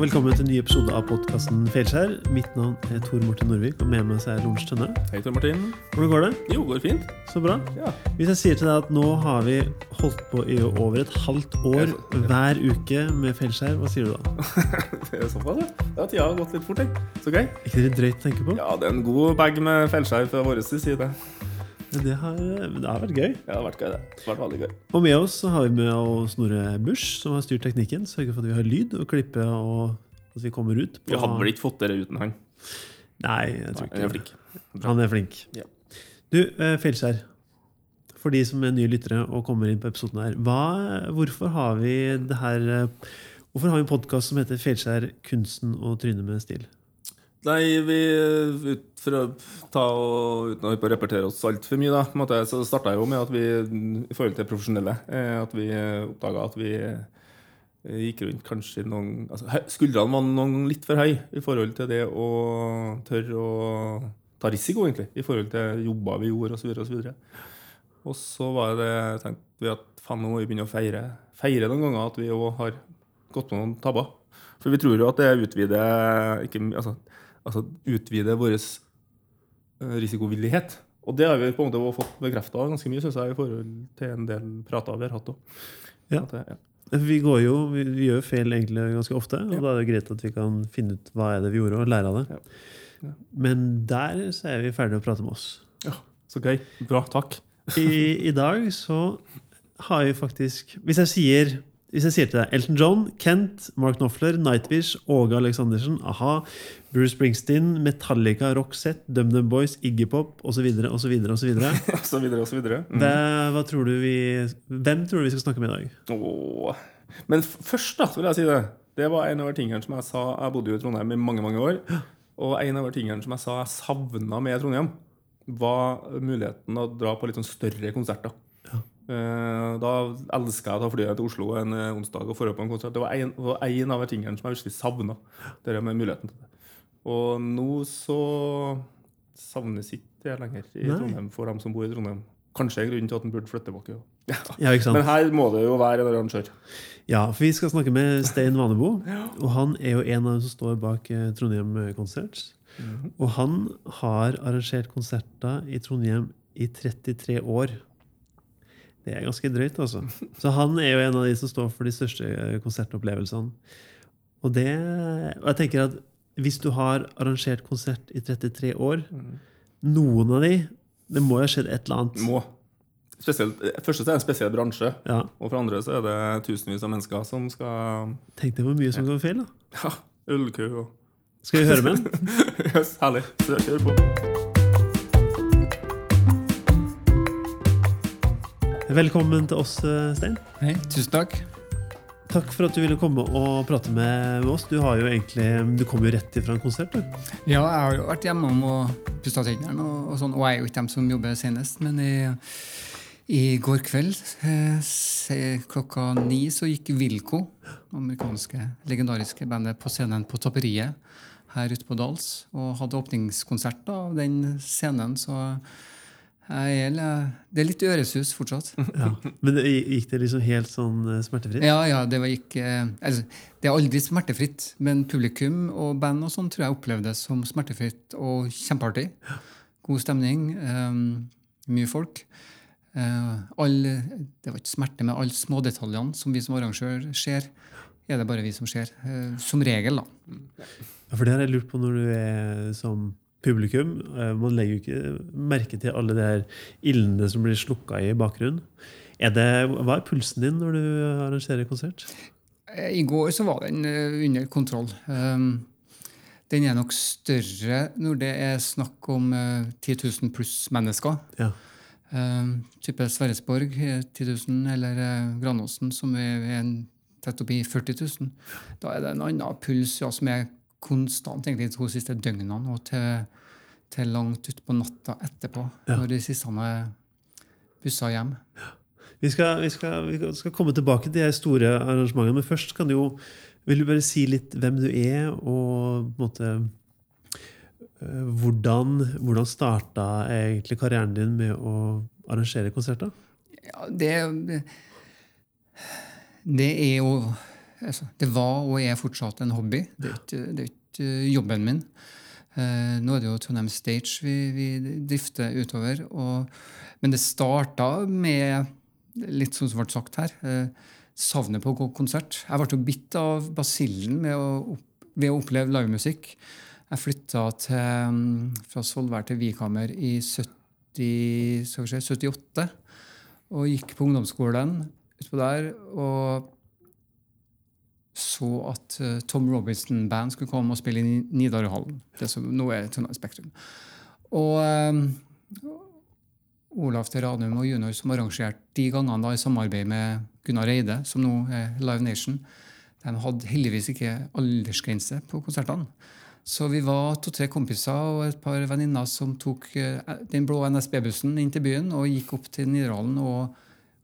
og velkommen til en ny episode av podkasten Feilskjær. Mitt navn er Tor Martin Norvik, og med meg så er Lorentz Tønne. Hei, Tor Martin. Hvordan går det? Jo, går fint. Så bra. Ja. Hvis jeg sier til deg at nå har vi holdt på i over et halvt år hver uke med Feilskjær, hva sier du da? det er såpass, ja. Ja, Tida har gått litt fort. jeg. Så gøy. ikke det drøyt å tenke på? Ja, det er en god bag med feilskjær fra vår side. Det har, det har vært gøy. Ja, det har vært gøy, det. Det har vært veldig gøy. Og med oss så har vi med oss Snorre Busch, som har styrt teknikken. Sørger for at vi har lyd og klippe, og at vi kommer ut. Vi hadde vel ikke fått det uten han. Nei, jeg tror ikke Han er flink. Han er flink. Ja. Du, Fjellskjær. For de som er nye lyttere og kommer inn på episoden her, hva, hvorfor har vi det her eh, Hvorfor har vi en podkast som heter Fjellskjær kunsten og trynet med stil? Nei, vi ut for å ta og Uten å repetere oss altfor mye, da, måte, så starta jo med at vi i forhold til profesjonelle eh, At vi oppdaga at vi eh, gikk rundt kanskje noen altså, Skuldrene var noen litt for høye i forhold til det å tørre å ta risiko, egentlig. I forhold til jobber vi gjorde, osv. Og, så videre. og så var det, tenkte vi at faen, nå må vi begynne å feire, feire noen ganger at vi òg har gått på noen tabber. For vi tror jo at det utvider ikke, altså, altså utvide vår eh, risikovillighet. Og det har vi på en måte fått bekrefta ganske mye, synes jeg, i forhold til en del prater vi har hatt òg. Ja. Vi, går jo, vi, gjør feil egentlig ganske ofte, og Ja. da er det greit at vi kan finne ut hva er det vi gjorde, og lære av det. Ja. Men der så er vi ferdige å prate med oss. Ja, Så gøy. Bra. Takk. I, I dag så har vi faktisk Hvis jeg sier hvis jeg sier til deg Elton John, Kent, Mark Knopfler, Nightwish, Åge Aleksandersen, a-ha, Bruce Springsteen, Metallica, Roxette, DumDum Boys, Iggy Pop osv., osv., osv. Hva tror du vi Hvem tror du vi skal snakke med i dag? Åh. Men først, da, så vil jeg si det. Det var en av de tingene som jeg sa Jeg bodde jo i Trondheim i mange mange år. Og en av de tingene som jeg sa jeg savna med Trondheim, var muligheten å dra på litt sånn større konserter. Eh, Da elska jeg å ta flyet til Oslo en eh, onsdag og dra på en konsert. Det var en, var en av de tingene som jeg virkelig savna. Det med muligheten til det. Og nå så savnes ikke det lenger i Nei. Trondheim for dem som bor i Trondheim. Kanskje en grunn til at en burde flytte tilbake. Ja. Ja, ikke Men her må det jo være en arrangør. Ja, for Vi skal snakke med Stein Vanebo. Og han er jo en av dem som står bak eh, Trondheim Concerts. Og han har arrangert konserter i Trondheim i 33 år. Det er ganske drøyt, altså. Så han er jo en av de som står for de største eh, konsertopplevelsene. Og det Og jeg tenker at hvis du har arrangert konsert i 33 år, noen av de Det må jo ha skjedd et eller annet. Må. Spesielt, først så er det en spesiell bransje, Ja, og for andre så er det tusenvis av mennesker som skal Tenk deg hvor mye som går feil, da. Ja, ølkø og Skal vi høre med den? yes, Herlig. Kjør på. Velkommen til oss, eh, Stein. Hei, tusen takk. Takk for at du ville komme og prate med oss. Du, har jo egentlig, du kom jo rett ifra en konsert. Du. Ja, jeg har jo vært hjemom og pusta tennene, og, og sånn, og jeg er jo ikke dem som jobber senest. Men i, i går kveld eh, klokka ni så gikk Wilco, amerikanske legendariske bandet, på scenen på Tapperiet her ute på Dals og hadde åpningskonsert av den scenen. så jeg det er litt øresus fortsatt. Ja. Men det, gikk det liksom helt sånn eh, smertefritt? Ja, ja, det var ikke eh, altså, Det er aldri smertefritt, men publikum og band og sånn tror jeg opplevde det som smertefritt og kjempeartig. God stemning. um, mye folk. Uh, all, det var ikke smerte med alle smådetaljene som vi som arrangør ser. Er det bare vi som ser. Uh, som regel, da. Ja, For det har jeg lurt på når du er som publikum. Eh, Man legger jo ikke merke til alle de her ildene som blir slukka i bakgrunnen. Er det, hva er pulsen din når du arrangerer konsert? Eh, I går så var den eh, under kontroll. Um, den er nok større når det er snakk om eh, 10 000 pluss mennesker. Ja. Um, type Sverresborg eh, 10 000, eller Granåsen som er, tett oppi 40 000. Da er det en annen puls ja, som er konstant egentlig de to siste døgnene og til, til langt utpå natta etterpå, Ja. når de siste bussa hjem. Vi skal, vi, skal, vi skal komme tilbake til de store arrangementene, men først kan du jo Vil du bare si litt hvem du er, og på en måte eh, hvordan, hvordan starta egentlig karrieren din med å arrangere konserter? Ja, det, det er jo det var og er fortsatt en hobby. Det er ikke, det ikke jobben min. Eh, nå er det jo Trondheim Stage vi, vi drifter utover. Og, men det starta med litt som som ble sagt her. Eh, savnet på å gå konsert. Jeg ble jo bitt av basillen ved å oppleve livemusikk. Jeg flytta fra Svolvær til Vikhammer i 70, si, 78 og gikk på ungdomsskolen utpå der. Og så at uh, Tom Robinson Band skulle komme og spille i Nidarøhallen. Det som nå er Trondheim Spektrum. Og um, Olaf til og Junior som arrangerte de gangene da, i samarbeid med Gunnar Eide, som nå er Live Nation, de hadde heldigvis ikke aldersgrense på konsertene. Så vi var to-tre kompiser og et par venninner som tok uh, den blå NSB-bussen inn til byen og gikk opp til Nidarhallen og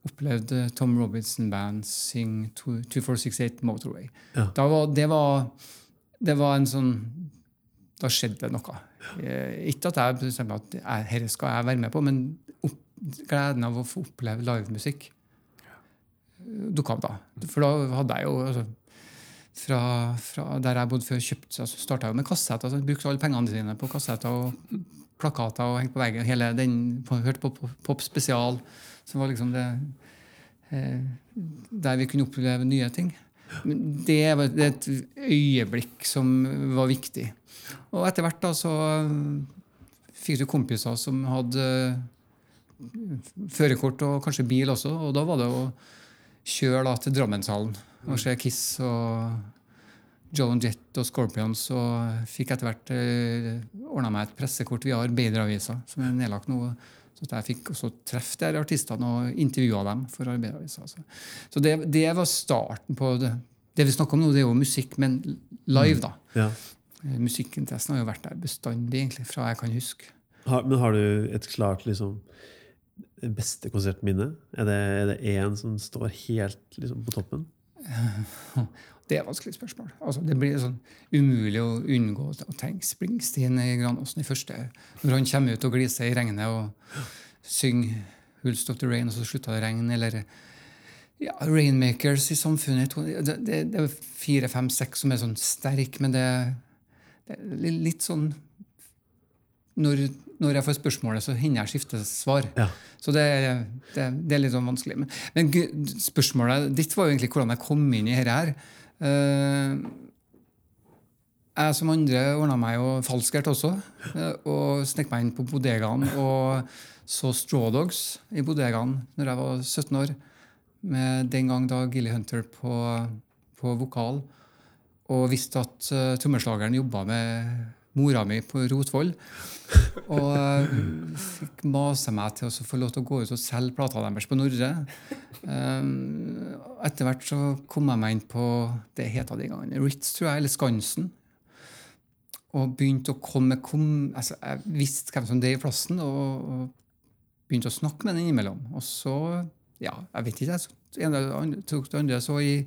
opplevde Tom Robinson Band sing 2468 Motorway. Ja. Var, det, var, det, var, en sånn Da skjedde det noe. Eh, ikke at jeg bestemte at dette skal jeg være med på, men opp, gleden av å få oppleve livemusikk dukka opp da. For da hadde jeg jo altså, fra, fra, der jeg bodde før, kjøpt, altså starta jeg med kassetter. Altså, brukte alle pengene sine på kassetter og plakater og hengte på veggen. hele den, Hørte på pop Spesial. Som var liksom det eh, Der vi kunne oppleve nye ting. Det var et øyeblikk som var viktig. Og etter hvert da så fikk du kompiser som hadde førerkort og kanskje bil også. Og da var det å kjøre da til Drammenshallen og se Kiss og Joan Jett og Scorpions. Og fikk etter hvert eh, ordna meg et pressekort via Arbeideravisa, som er nedlagt nå. Så jeg fikk også treffe de artistene og intervjua dem for Arbeideravisa. Altså. Så det, det, var starten på det. Det vi snakker om nå, det er jo musikk, men live, da. Mm. Ja. Eh, musikkinteressen har jo vært der bestandig, egentlig, fra jeg kan huske. Har, men har du et klart liksom, beste konsertminne? Er det, er det én som står helt liksom, på toppen? Det er et vanskelig spørsmål. Altså, det blir sånn umulig å unngå å tenke Springsteen i Granåsen i første. Når han kommer ut og gliser i regnet og synger 'Who'll Stop the Rain', og så slutter det å regne. Eller ja, Rainmakers i samfunnet. Det, det, det er fire, fem, seks som er sånn sterk, men det, det, er litt sånn når, når, jeg får spørsmålet, så hender jeg skifte svar. Ja. Så det, det, det, er litt sånn vanskelig. Men, men, spørsmålet ditt var jo egentlig hvordan jeg kom inn i dette her. Uh, jeg som andre ordna meg jo falskert også, uh, og snek meg inn på bodegaen og så Straw Dogs i bodegaen når jeg var 17 år, med den gang da Gilly Hunter på, på vokal, og visste at uh, trommeslageren jobba med mora mi på Rotvoll. Og uh, fikk mase meg til å få lov til å gå ut og selge plata deres på Nordre. Um, etter hvert så kom jeg meg inn på det heta de gangene, Ritz, tror jeg, eller Skansen. Og begynte å komme kom, altså, Jeg visste hvem som drev plassen, og begynte å snakke med den innimellom. Og så, ja, jeg vet ikke, jeg tok det andre, så i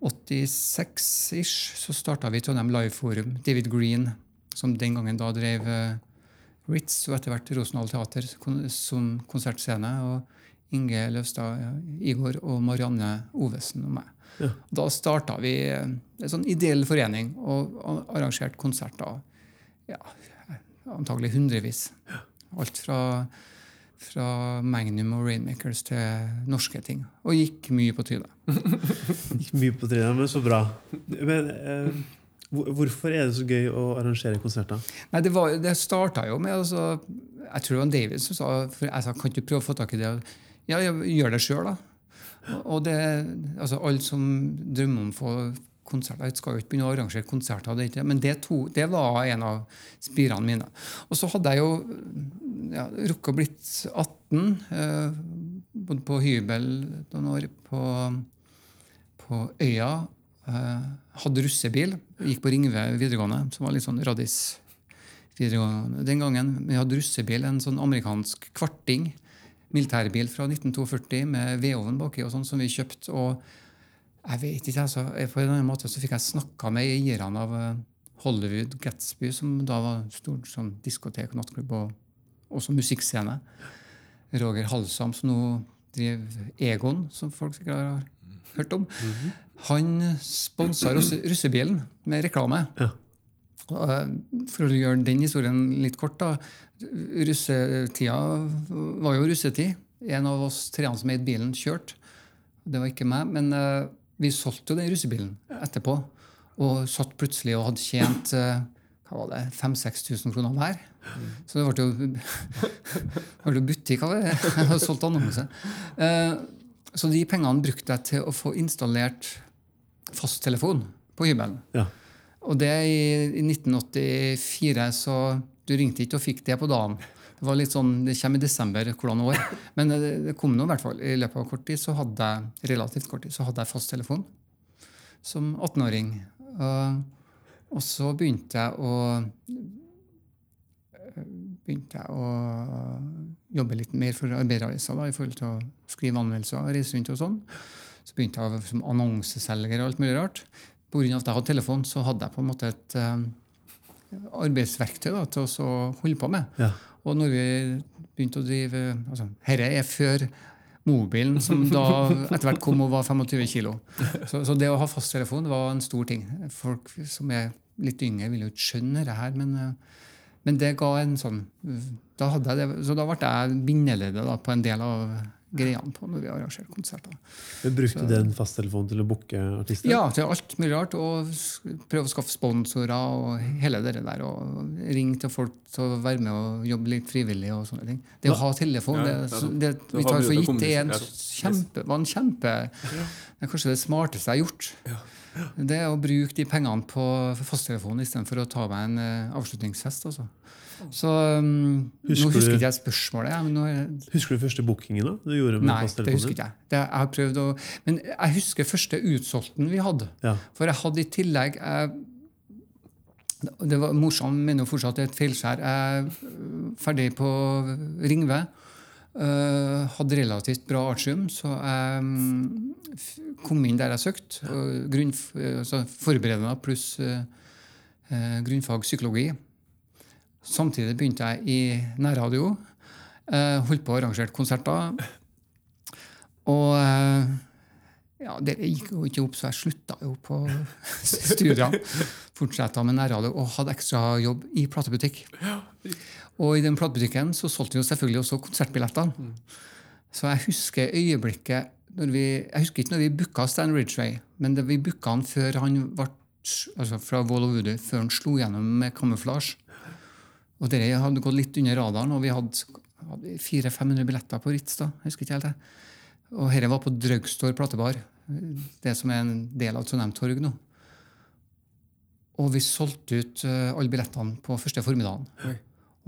86-ish så starta vi Trondheim Live Forum. David Green, som den gangen da drev uh, Ritz og etter hvert Rosenhall Teater som konsertscene. Og Inge Løvstad, Igor og Marianne Ovesen og meg. Ja. Da starta vi eh, en sånn ideell forening og arrangerte konserter. Ja, antagelig hundrevis. Alt fra fra Magnum og Rainmakers til norske ting. Og gikk mye på trynet. gikk mye på trynet, men så bra. Men eh, Hvorfor er det så gøy å arrangere konserter? Nei, Det, var, det starta jo med altså, Jeg tror det var David som sa for jeg sa, kan du prøve å få tak i det. Ja, gjør det sjøl, da. Og det, altså, Alle som drømmer om å få konserter. Jeg skal jo ikke begynne å arrangere konserter, det men det, to, det, var en av spirene mine. Og så hadde jeg jo ja, rukket å blitt 18. Eh, bodde på hybel noen år på, på Øya. Eh, hadde russebil. Gikk på Ringve videregående, som var litt sånn radis videregående den gangen. Vi hadde russebil, en sånn amerikansk kvarting. Militærbil fra 1942 med vedovn baki og sånn som vi kjøpte. og jeg vet ikke, altså. På en annen måte så fikk jeg snakka med eierne av eh, Hollywood Gatsby, som da var stort sånn diskotek, nattklubb og også musikkscene. Roger Halsam, som nå driver Egon, som folk sikkert har hørt om. Han sponsa russe, russebilen med reklame. Ja. Eh, For å gjøre den historien litt kort, da. Russetida var jo russetid. En av oss treene som eide bilen, kjørte. Det var ikke meg, men eh, vi solgte jo den russebilen etterpå. Og satt plutselig og hadde tjent eh, hva var det, 5000-6000 kroner hver. Så det ble jo, ble jo butikk av det. Jeg hadde solgt annonse. Eh, så de pengene brukte jeg til å få installert fasttelefon på hybelen. Ja. Og det i, i 1984, så du ringte ikke og fikk det på dagen. Det var litt sånn, det kommer i desember hvordan år. Men det, det kom nå i hvert fall. I løpet av kort tid så hadde jeg relativt kort tid, så hadde jeg fasttelefon som 18-åring. Og, så begynte jeg å begynte jeg å jobbe litt mer for arbeideravisa i forhold til å skrive anmeldelser reise rundt og sånn. Så begynte jeg som annonseselger og alt mulig rart. Av at jeg hadde telefon, så hadde jeg på en måte et eh, arbeidsverktøy da, til å holde på med. Ja. Og når vi begynte å drive altså, Herre er før mobilen, som da etter hvert kom og var 25 kilo. Så, så det å ha fasttelefon var en stor ting. Folk som er litt yngre, vil jo ikke skjønne det her, men, eh, men det ga en sånn da hadde jeg det, Så da ble jeg bindeleddet på en del av greiene på når vi arrangerte konserter. Men brukte du den fasttelefonen til å booke artister? Ja, til alt mulig rart. Og prøve å skaffe sponsorer og hele det der. Og ringe til folk til å være med og jobbe litt frivillig og sånne ting. Det å ha telefon, Ja, det, ja, det vi tar for gitt, det er en kjempe, var en kjempe Det er kanskje det smarteste jeg har gjort. Det er å bruke de pengene på fasttelefonen istedenfor å ta meg en eh, avslutningsfest. Altså. Så um, Nå Husker husker du- ikke jeg spørsmålet. Ja, men nå er Husker du første bookingen da? du gjorde med Nei, det husker ikke jeg. Det, jeg har prøvd å, men jeg husker første utsolgten vi hadde. Ja. For jeg hadde i tillegg jeg, Det var morsomt, men jo fortsatt et feilskjær. Jeg er ferdig på Ringve. Uh, hadde relativt bra artium, så jeg um, kom inn der jeg søkte. Ja. Grunn, altså forberedende pluss uh, uh, grunnfag psykologi. Samtidig begynte jeg i nærradio. eh, holdt på å arrangere konserter. Og eh, ja, det gikk jo ikke opp, så jeg slutta jo på studiene. Fortsetta med nærradio og hadde ekstra jobb i platebutikk. Og i den platebutikken så solgte vi jo selvfølgelig også konsertbillettene. Så jeg husker øyeblikket vi, Jeg husker ikke når vi booka Stan Ridgway, men det, vi booka han før han ble, altså fra Wall of Voodoo, før han slo gjennom med kamuflasje. Og det hadde gått litt under radaren, og vi hadde, hadde 400-500 billetter på Ritz. da, jeg husker ikke helt det. Og dette var på Drugstore platebar, det som er en del av Trondheim Torg nå. Og vi solgte ut eh, alle billettene på første formiddagen.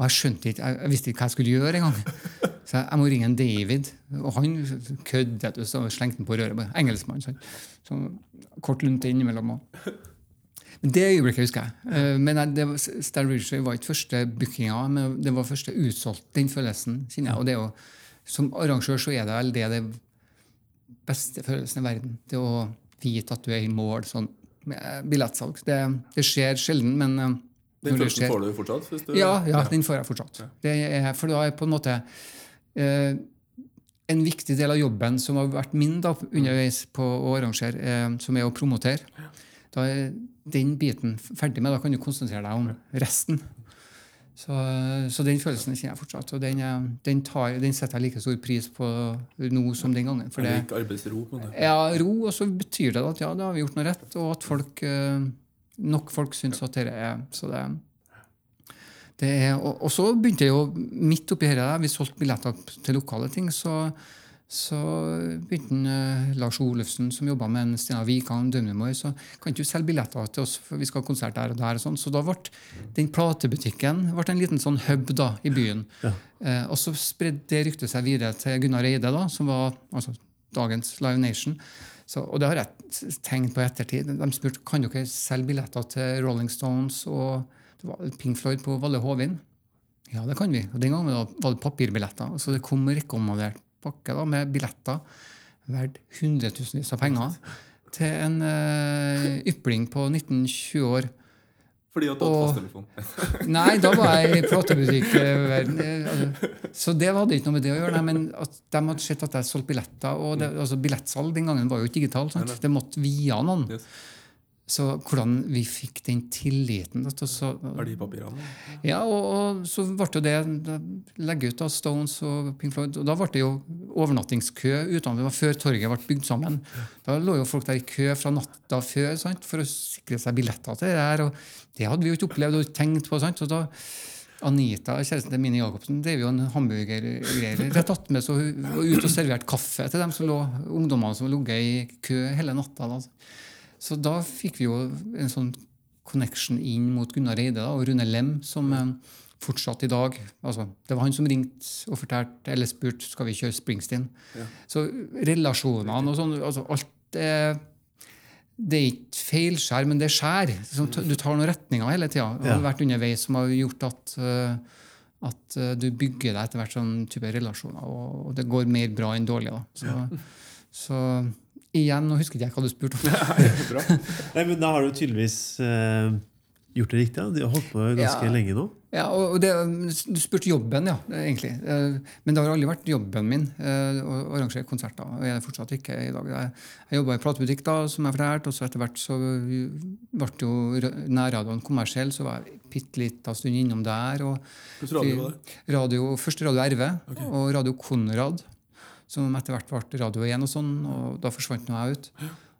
Og jeg skjønte ikke, jeg, visste ikke hva jeg skulle gjøre engang. Så jeg, jeg må ringe en David. Og han køddet og slengte den på røret. Engelskmann. Sånn. Så kort lunte innimellom. Og. Det øyeblikket husker jeg. Eh, Men det Star Ridgeway var ikke første bookinga, men det var første utsolgt. Den følelsen kjenner jeg. Og det er jo, som arrangør så er det vel det det beste følelsen i verden. Det å vite at du er i mål sånn med billettsalg. Det, det skjer sjelden, men eh, Den følelsen får du fortsatt? Hvis du, ja, ja, den får jeg fortsatt. Det er, for da er på en måte eh, en viktig del av jobben som har vært min da, underveis på å arrangere, eh, som er å promotere. Da er den biten ferdig med. Da kan du konsentrere deg om resten. Så, så den følelsen kjenner jeg fortsatt. Og den, eh, den, tar, den setter jeg like stor pris på nå som den gangen. For det, arbeidsro. på det? ja, ro, og så betyr det at ja, da har vi gjort noe rett, og at folk, eh, nok folk syns at det er Så det, det er og, og så begynte jeg jo midt oppi dette, vi solgte billetter til lokale ting, så, så begynte en, eh, Lars Olufsen, som jobba med en Stina Wikan, Dømnemor, så kan ikke du selge billetter til oss, for vi skal ha konsert der og der. og sånn. Så da ble den platebutikken ble en liten sånn hub da, i byen. Ja. Eh, og så spredde det ryktet seg videre til Gunnar Eide, da, som var altså, dagens Live Nation. Så, og det har jeg tenkt på i ettertid. De spurte kan dere selge billetter til Rolling Stones og det var Pink Floyd på Valle Hovin. Ja, det kan vi. Og Den gangen var det papirbilletter. Så det kom rekommandert pakke da, med billetter verdt hundretusenvis av penger til en eh, ypling på 19-20 år. Fordi at du hadde fasttelefon. Nei, da var jeg i platebutikk-verden. Altså, Så det hadde ikke noe med det å gjøre. Nei, men de hadde sett at jeg solgte billetter. Og det, altså, billettsalg den gangen var jo ikke digitalt. Det måtte via noen. Yes. Så hvordan vi fikk den tilliten at så, Verdipapirene. Ja, og, og så ble det jo det Legge ut av Stones og Pink Floyd. Og da ble det jo overnattingskø utenfor. Det var før torget ble bygd sammen. Da lå jo folk der i kø fra natta før sant, for å sikre seg billetter til det her. Og det hadde vi jo ikke opplevd og tenkt på. sant, så da Anita, kjæresten til Mini Jacobsen, drev jo en hamburgergreier rett attmed. Så hun var ute og serverte kaffe til dem som lå, ungdommene som lå i kø hele natta. Da. Så da fikk vi jo en sånn connection inn mot Gunnar Eide da, og Rune Lem, som eh, fortsatt i dag altså, Det var han som ringte og fortalte eller spurte skal vi kjøre Springsteen. Så relasjonene og sånn altså, Alt er det er ikke feilskjær, men det er skjær. Du tar noen retninger hele tida. Det har vært underveis som har gjort at, eh, at eh, du bygger deg etter hvert sånn type relasjoner, og, det går mer bra enn dårlig. Da. Så, så igjen, nå husker ikke jeg hva du spurte om. Bra. Nei, men Da har du tydeligvis eh, gjort det riktig. Da. Du har holdt på ganske Ja. lenge nå. Ja, og det, Du spurte jobben, ja, egentlig. Eh, Men det har aldri vært jobben min eh, å arrangere konserter. og jeg er det fortsatt ikke i dag. Jeg, jeg jobba i platebutikk, da, som jeg fortalte, og så etter hvert så ble jo r- nærradioen kommersiell, så var jeg bitte lita stund innom der. og Hvilken radio var det? radio, Først Radio RV og Radio Konrad, som etter hvert ble Radio 1 og sånn, og da forsvant nå jeg ut.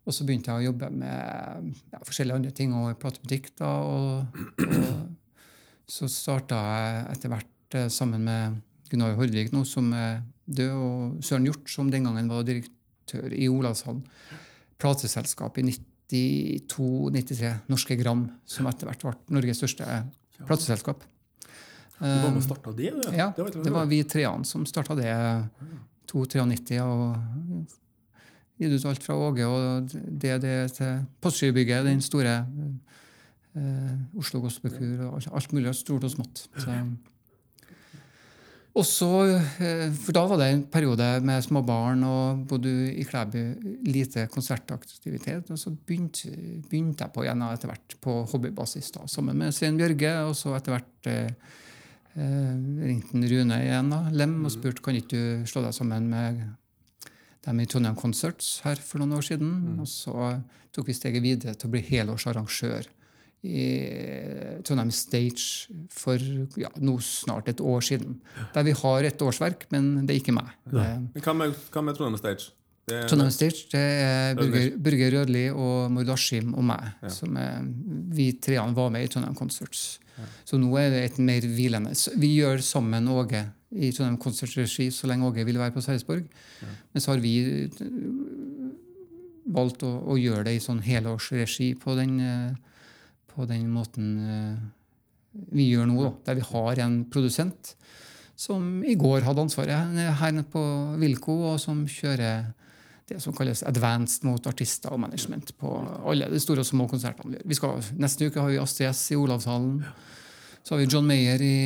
Og så begynte jeg å jobbe med ja, forskjellige andre ting og platebutikk. da, og, og så starta jeg etter hvert eh, sammen med Gunnar Hordvik, nå, som er død, og Søren Hjort, som den gangen var direktør i Olavshallen. Plateselskap i 92-93, Norske Gram, som etter hvert ble Norges største plateselskap. Du var med og starta det? Ja, Det var det var vi treene som starta det. 293 og gitt ut alt fra Åge og DD til Postgirobygget, den store eh, Oslo Gospelkur og alt, mulig stort og smått. Så. Og så, eh, For da var det en periode med små barn og bodde i Klæbu, lite konsertaktivitet. Og så begynte, begynte jeg på igjen etter hvert på hobbybasis da, sammen med Svein Bjørge. Og så etter hvert eh, ringte Rune igjen, da, Lem, og spurte kan ikke du slå deg sammen med dem i Trondheim Concerts her for noen år siden. Og så tok vi steget videre til å bli helårsarrangør i Trondheim Stage for ja, nå snart et år siden. Der vi har et årsverk, men det er ikke meg. Hva Men hva med, hvem er Trondheim Stage? Det er, Trondheim Stage det er Rødli. Burger, Burger Rødli og Mordashim og meg. som er, Vi treene var med i Trondheim Concerts. Så nå er det et mer hvilende. Vi gjør sammen Åge i Trondheim Konserts regi så lenge Åge vil være på Sarpsborg. Men så har vi eh, valgt å, å gjøre det i sånn helårsregi på den, eh, på den måten eh, vi gjør nå, da, der vi har en produsent som i går hadde ansvaret her nede på Wilco, og som kjører det som kalles advanced mot artister og management på alle de store og små konsertene. vi gjør. Vi skal, neste uke har vi Astrid S i Olavshallen. Så har vi John Mayer i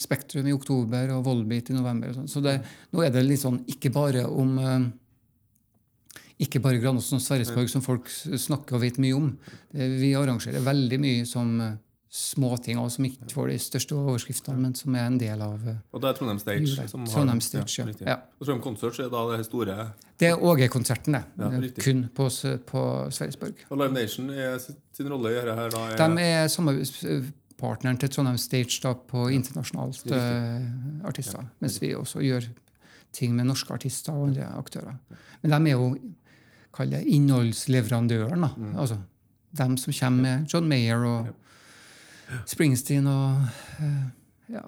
Spektrum i oktober og Volbeat i november. og sånn. Så det, nå er det litt sånn ikke bare om eh, ikke bare Granåsen og Sverresborg som folk snakker og vet mye om. Vi arrangerer veldig mye som eh, småting som ikke får de største overskriftene, men som er en del av eh, Og det er Trondheim Stage? Som har, Trondheim Stage, ja. ja. Og Trondheim Concerts er da det store Det er Åge-konserten, det. Ja. Kun på, på Sverresborg. Og Live Nation er sin rolle i dette her da er, De er samarbeidspartneren til Trondheim Stage da, på internasjonalt uh, artister. Mens vi også gjør ting med norske artister og andre aktører. Men de er jo kall det innholdsleverandøren. da. Mm. Altså, De som kommer med John Mayer og Springsteen og eh, ja,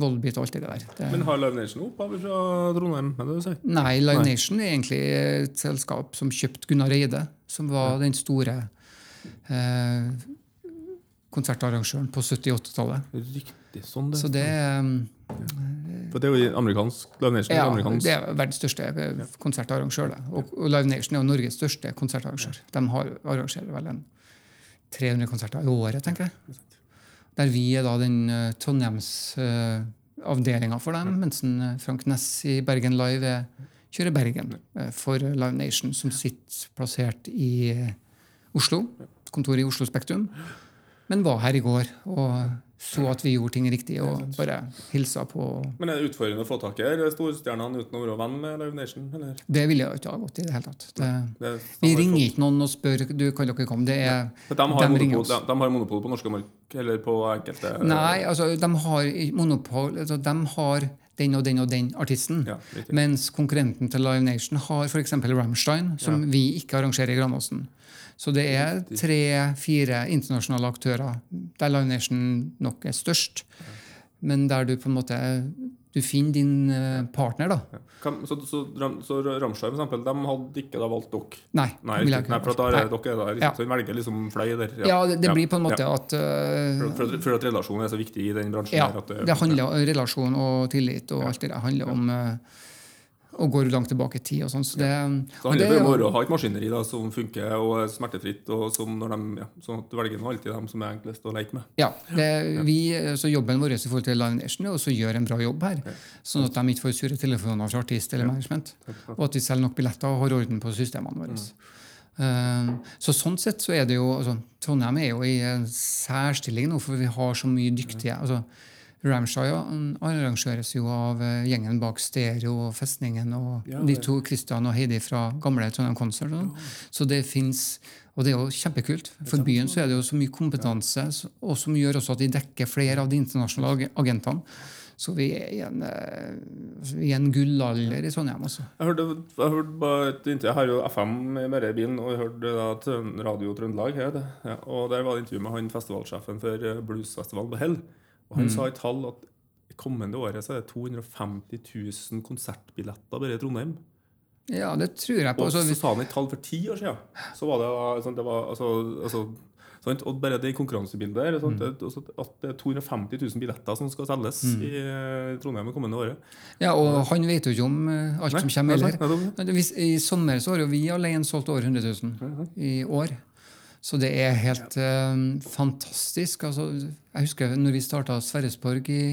Volbeat og alt det der. Det, Men har Live Nation opphav fra Trondheim? Er det du sier? Nei, Live Nei. Nation er egentlig et selskap som kjøpte Gunnar Eide, som var den store eh, konsertarrangøren på 70-80-tallet. Riktig. Sånn det. Så det, er, For det er jo amerikansk Live Nation. ja, er amerikansk. det er verdens største eh, konsertarrangør. Og, og Live Nation er jo Norges største konsertarrangør. De har, arrangerer vel en 300 konserter i året, tenker jeg. Der vi er da den uh, Trondheims-avdelinga for dem, mens en, eh, Frank Ness i Bergen Live er, kjører Bergen uh, for Live Nation, som sitter plassert i eh, Oslo. Kontoret i Oslo Spektrum. men var her i går og så at vi gjorde ting riktig, og bare hilsa på. Men er det utfordrende å få tak i storstjernene uten å være venn med Live Nation? Eller? Det ville jeg ikke ha gått i det hele tatt. Det, Det vi ringer ikke noen og spør du kan dere komme. Det er, De har, de, ringer monopol, oss. de, de har monopol på norske mark, eller på enkelte Nei, altså, de har monopol altså, De har den og den og den artisten. Ja, mens konkurrenten til Live Nation har f.eks. Rammstein, som vi ikke arrangerer i Granåsen. Så det er tre-fire internasjonale aktører der Live Nation nok er størst. Men der du på en måte du finner din eh, partner, da. Ja. så, så, så for eksempel, de hadde ikke da valgt dere? Nei. Nei, ikke Nei for da er dere er der, Ja. så de velger liksom flere der. Ja, det, det blir på en måte ja. at uh, For, for, at- relasjonen er så viktig i den bransjen. Ja, her, at det handler om relasjon og tillit og alt det der. handler om eh, å går langt tilbake i tid og sånn. Så det, Så handler det det om å ha et maskineri da, som funker og er smertefritt, og som når de, ja, sånn at velger nå alltid dem som er enklest å leke med. Ja, det, vi, så Jobben vår i forhold til Live Nation er å gjøre en bra jobb her. Sånn at de ikke får sure telefoner fra artist eller management. Og at vi selger nok billetter og har orden på systemene våre. Eh, så Sånn sett så er det jo altså, Trondheim er jo i en særstilling nå, for vi har så mye dyktige altså, Ramshire arrangeres jo av eh, gjengen bak Stereo og Festningen og Ja, de to Christian og Heidi fra gamle Trondheim Concert. Så det finnes, og det er jo kjempekult. For byen så er det jo så mye kompetanse, og som gjør også at de dekker flere av de internasjonale agentene. Så vi er i en, eh, vi en gullalder i Trondheim, også. Jeg hørte, jeg hørte et intervju, jeg har jo FM bare i bilen, og jeg hørte da Radio Trøndelag. Ja, og Der var det intervju med han festivalsjefen for eh, bluesfestivalen på Hell. Og Han sa i tall at i kommende året så er det 250 000 konsertbilletter bare i Trondheim. Ja, det tror jeg på. Og så sa han et tall for ti år siden. Så var det, sånn, det var, altså, altså, sånn, Og bare det konkurransebildet der, sånn, altså, at det er 250 000 billetter som skal selges i eh, Trondheim det kommende året. ja, og han vet jo ikke om alt alt som kommer nei, heller. nei, nei, I sommer så har jo vi alene solgt over 100 000 i år. Så det er helt eh, fantastisk. Altså, jeg husker når vi starta Sverresborg i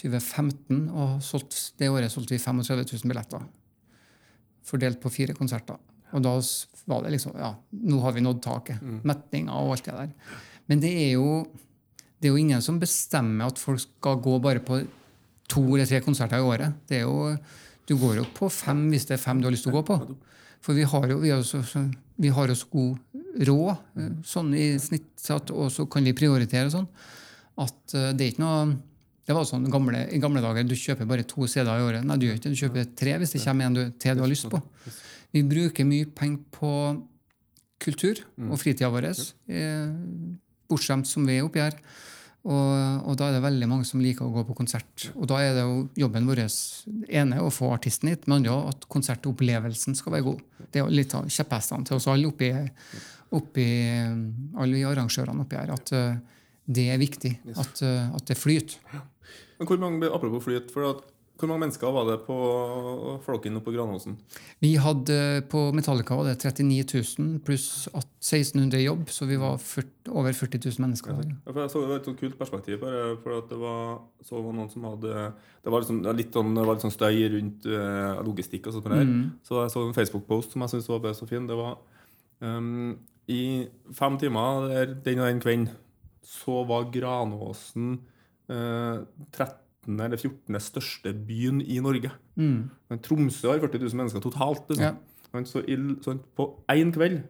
2015, og solgt, det året solgte vi 35 000 billetter. Fordelt på fire konserter. Og da var det liksom Ja, nå har vi nådd taket. Metninga og alt det der. Men det er jo det er jo ingen som bestemmer at folk skal gå bare på to eller tre konserter i året. Det er jo, du går jo på fem hvis det er fem du har lyst til å gå på. For vi har jo, vi har så, så, vi har jo så god råd eh, sånn i snitt, at, og så kan vi prioritere sånn, at eh, det er ikke noe det var sånn gamle, I gamle dager du kjøper bare to CD-er i året. Nei, du gjør ikke. Du kjøper tre hvis det kommer en du, til du har lyst på. Vi bruker mye penger på kultur og fritida vår, eh, bortskjemt som vi er oppi her. Og, og da er det veldig mange som liker å gå på konsert. Og da er det jo jobben vår ene å få artisten hit, men andre at konsertopplevelsen skal være god. Det er jo litt av kjepphestene til oss alle oppi, oppi alle vi arrangørene oppi her. At uh, det er viktig. At, uh, at det flyter. Men hvor mange, apropos flyt, for at, hvor mange mennesker var det på flokken oppe på Granåsen? Vi hadde på Metallica var det 39 000 pluss 1600 i jobb, så vi var 40, over 40 000 mennesker. Ja, jeg så det var et sånt kult perspektiv. Bare, for at det var, så var noen som hadde Det var liksom, litt, sånn, det var litt sånn støy rundt uh, logistikk. og sånt Der. Mm. Så jeg så en Facebook-post som jeg syntes var bare så fin. Det var um, I fem timer der, den og den kvelden så var Granåsen uh, 13. eller 14. største byen i Norge. Mm. Tromsø har 40 000 mennesker totalt. Liksom. Ja. Så sånn, på én kveld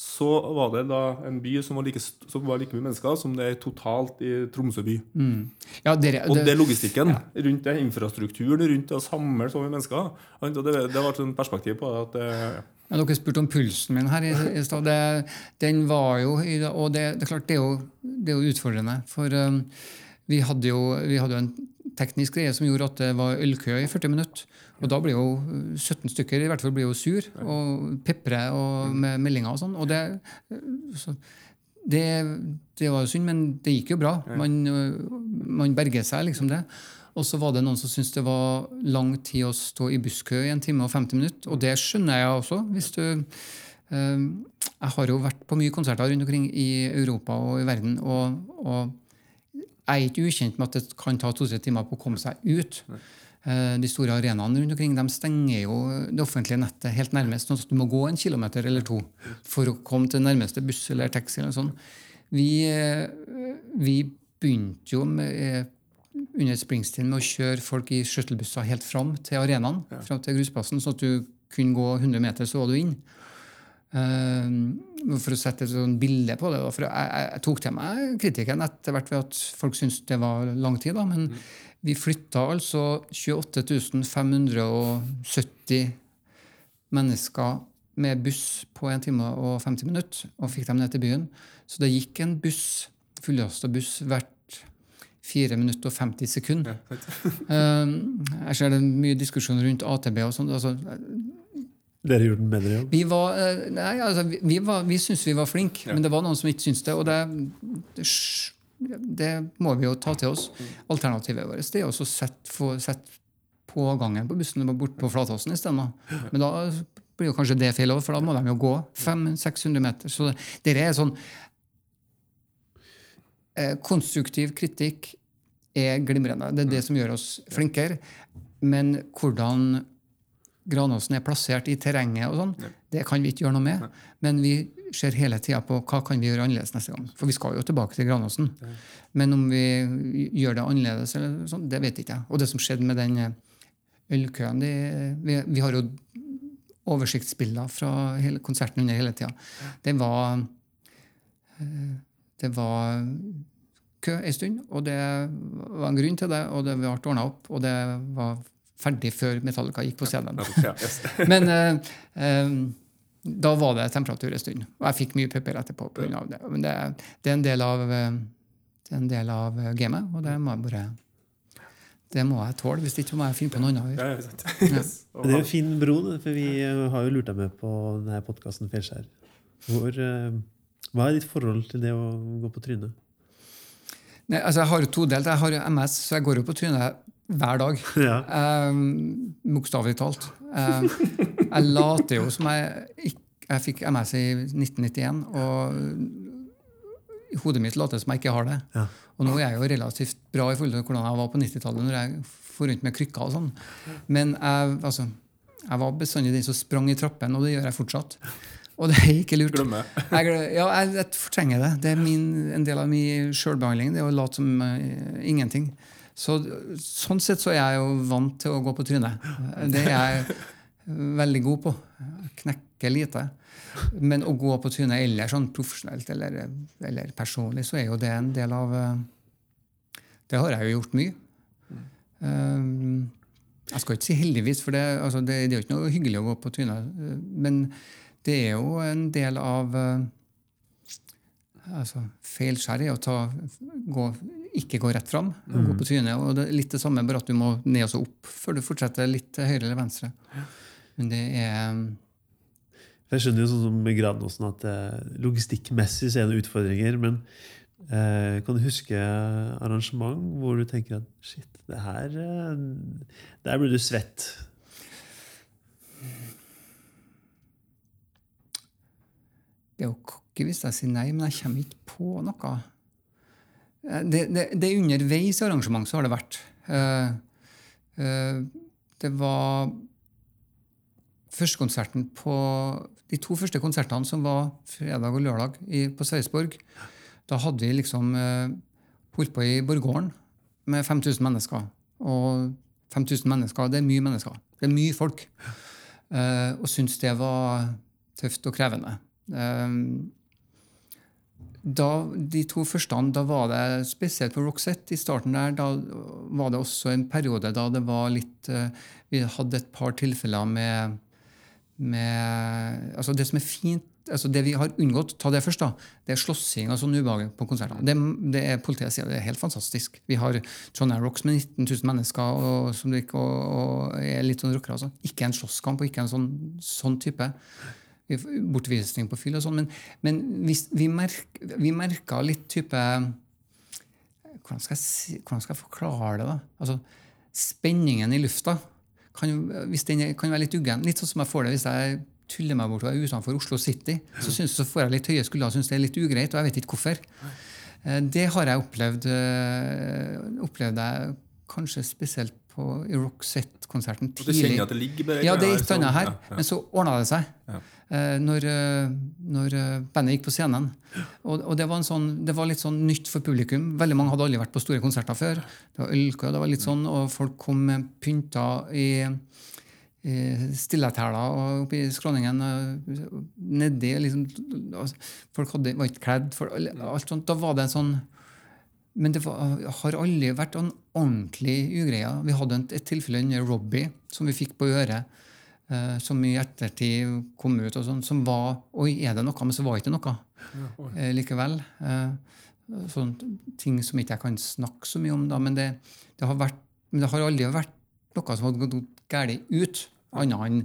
så var det da en by som var like, som var like mye mennesker som det er totalt i Tromsø by. Mm. Ja, dere, Og det, det er logistikken rundt det, infrastrukturen rundt det å samle så mye mennesker. Og det, det var et sånt perspektiv på det. at det, ja, dere spurte om pulsen min her i, i stad. Den var jo Og det, det er klart, det er jo, det er jo utfordrende. For um, vi hadde jo vi hadde jo en teknisk greie som gjorde at det var ølkø i 40 minutter. Og da blir jo uh, 17 stykker i hvert fall blir jo sur og pepre og med meldinger og sånn. Og det, uh, så, det, det var jo synd, men det gikk jo bra. Man, uh, man berger seg, liksom det. Og så var det noen som syntes det var lang tid å stå i busskø i en time og 50 minutter. Og det skjønner jeg også. hvis du... eh, jeg har jo vært på mye konserter rundt omkring i Europa og i verden. Og, og jeg er ikke ukjent med at det kan ta to-tre timer på å komme seg ut. Eh, De store arenaene rundt omkring de stenger jo det offentlige nettet helt nærmest, sånn at du må gå en kilometer eller to for å komme til nærmeste buss eller taxi. eller sånn. Vi, eh, vi begynte jo med, eh, under Springsteen med å kjøre folk i skjøttelbusser helt fram til arenaen, fram til grusplassen, sånn at du kunne gå 100 meter, så var du inn. Eh, for å sette et sånn bilde på det. For jeg, jeg, tok til meg kritikken etter hvert ved at folk syntes det var lang tid. da, Men vi flytta altså 28 570 mennesker med buss på 1 time og 50 minutter og fikk dem ned til byen. Så det gikk en buss, fullasta buss hvert 4 minutter og 50 sekunder. Um, jeg ser det er mye diskusjon rundt AtB og sånn. Altså, Dere gjorde den bedre jobb. vi var, eh, nei, altså, vi, vi, var, vi syntes vi var flinke, men det var noen som ikke syntes det. Og det, det, må vi jo ta til oss. Alternativet vårt det er å sette, få- sette pågangen på bussen bort på Flatåsen isteden. Men da blir jo kanskje det feil òg, for da må de jo gå 500-600 meter. Så det er sånn eh, Konstruktiv kritikk er glimrende. Det er det som gjør oss flinkere. Men hvordan Granåsen er plassert i terrenget, og sånn, det kan vi ikke gjøre noe med. Men vi ser hele tida på hva kan vi gjøre annerledes neste gang. For vi skal jo tilbake til Granåsen. Men om vi gjør det annerledes, eller sånn, det vet ikke jeg. Og det som skjedde med den eh, ølkøen det, vi, vi har jo oversiktsbilder fra hele konserten under hele tida. Det var eh, Det var kø en stund, og det var en grunn til det, og det ble ordna opp, og det var ferdig før Metallica gikk på scenen. Men eh, eh, da var det temperatur en stund, og jeg fikk mye pepper etterpå. På grunn av det. Men det, det er en del av eh, det er en del av gamet, og det må jeg bare det må jeg tåle. Hvis ikke må jeg finne på noe annet. Ja. Ja, ja, Det er jo en fin bro, for vi har jo lurt deg med på denne podkasten Fjellskjær. Hvor, Hva er ditt forhold til det å gå på trynet? Nei, altså Jeg har jo todelt. Jeg har jo MS, så jeg går jo på trynet hver dag. Ja. Um, Bokstavelig talt. Um, jeg later jo som jeg Jeg fikk MS i 1991, og i hodet mitt later som jeg ikke har det. Ja. Og nå er jeg jo relativt bra i forhold til hvordan jeg var på 90-tallet, når jeg for rundt med krykker og sånn. Men jeg, altså, jeg var bestandig den som sprang i trappen, og det gjør jeg fortsatt. Og det er ikke lurt. Glemme. Jeg, ja, jeg, jeg fortrenger det. Det er min, en del av min sjølbehandling. Det er å late som uh, ingenting. Så, sånn sett så er jeg jo vant til å gå på trynet. Det er jeg veldig god på. Knekke lite. Men å gå på trynet eller sånn profesjonelt eller, eller personlig, så er jo det en del av eh, Det har jeg jo gjort mye. Um, jeg skal ikke si heldigvis, for det, altså det, det er jo ikke noe hyggelig å gå på trynet. eh, Men det er jo en del av eh, altså, Feilskjær er å gå, ikke gå rett fram og gå på trynet. og det er Litt det samme, bare at du må ned og så opp før du fortsetter litt til høyre eller venstre. Men det er Jeg skjønner jo sånn som Granåsen at eh, logistikkmessig så er det utfordringer. Men eh, kan du huske arrangement hvor du tenker at shit, det her eh, Der blir du svett. Det er jo cocky hvis jeg sier nei, men jeg kommer ikke på noe. Eh, Det, det, er underveis i arrangement så har det vært. Eh, eh, det var førstekonserten på De to første konsertene som var fredag og lørdag i, på Sarpsborg, da hadde vi liksom holdt på i Borggården med 5000 mennesker. Og 5000 mennesker, det er mye mennesker. Det er mye folk. Og syntes det var tøft og krevende. Um, da, de to første, da var det spesielt på Roxette i starten der, da var det også en periode da det var litt eh, Vi hadde et par tilfeller med, med altså Det som er fint altså Det vi har unngått, ta det først, da, det er slåssing og sånn ubehag på konsertene. Det, det er Politiet sier det er helt fantastisk. Vi har Trondheim Rocks med 19 000 mennesker og, som du og, og er litt sånn rockere. Altså. Ikke en slåsskamp og ikke en sånn, sånn type bortvisning på fyll og sånn, men, men hvis vi, merk, vi merka litt type hvordan skal, jeg hvordan skal jeg forklare det? da? Altså, Spenningen i lufta kan, hvis den kan være litt uggen. Litt sånn som jeg får det hvis jeg tuller meg bort og er utenfor Oslo City. Så, synes, så får jeg litt høye skuldre og syns det er litt ugreit, og jeg vet ikke hvorfor. Eh, Det har jeg opplevd, eh, opplevd jeg kanskje spesielt på i Set-konserten tidlig. Og du tidlig. kjenner at det ligger bare Ja, det er et annet her. sånn, ja, Men så ordna det seg. Eh, når, eh, når eh, bandet gikk på scenen. Og, og det, var sånn, det var litt sånn nytt for publikum. Veldig mange hadde aldri vært på store konserter før. Det var ølkø, det var litt sånn, og folk kom med pynta i, i stillethæler og oppi skråningen. Nedi liksom, altså, Folk hadde, var ikke kledd. For, alt sånt. Da var det en sånn men det var, har aldri vært en ordentlig ugreie. Vi hadde et, et tilfelle under Robbie som vi fikk på øret, som i ettertid kom ut, og sånn, som var Oi, er det noe? Men så var det ikke noe eh, likevel. Eh, sånne ting som ikke jeg kan snakke så mye om, da, men det, det, har, vært, men det har aldri vært noe som har gått galt ut, annet enn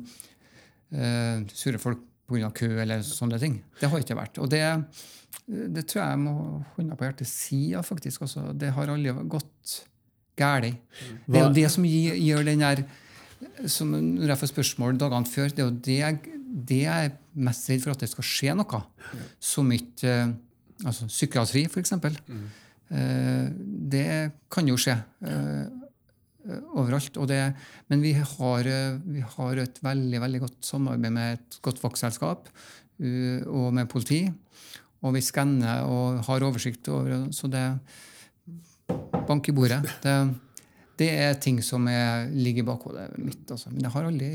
uh, sure folk pga. kø eller sånne ting. Det har ikke vært. Og det, det tror jeg jeg må hånda på hjertet si, ja, faktisk. Også. Det har aldri gått galt. Det er jo det som gir, gjør den der som Når jeg får spørsmål dagene før, det er jo det jeg, det jeg er mest redd for at det skal skje noe. Som ikke eh, altså Psykiatri, f.eks. Eh, det kan jo skje. eh, overalt. Det, men vi har, vi har et veldig veldig godt samarbeid med et godt vaktselskap og med politi. Og vi skanner og har oversikt over Så det Bank i bordet. Det, det er ting som er, ligger i bakhodet mitt. Altså. Men jeg har aldri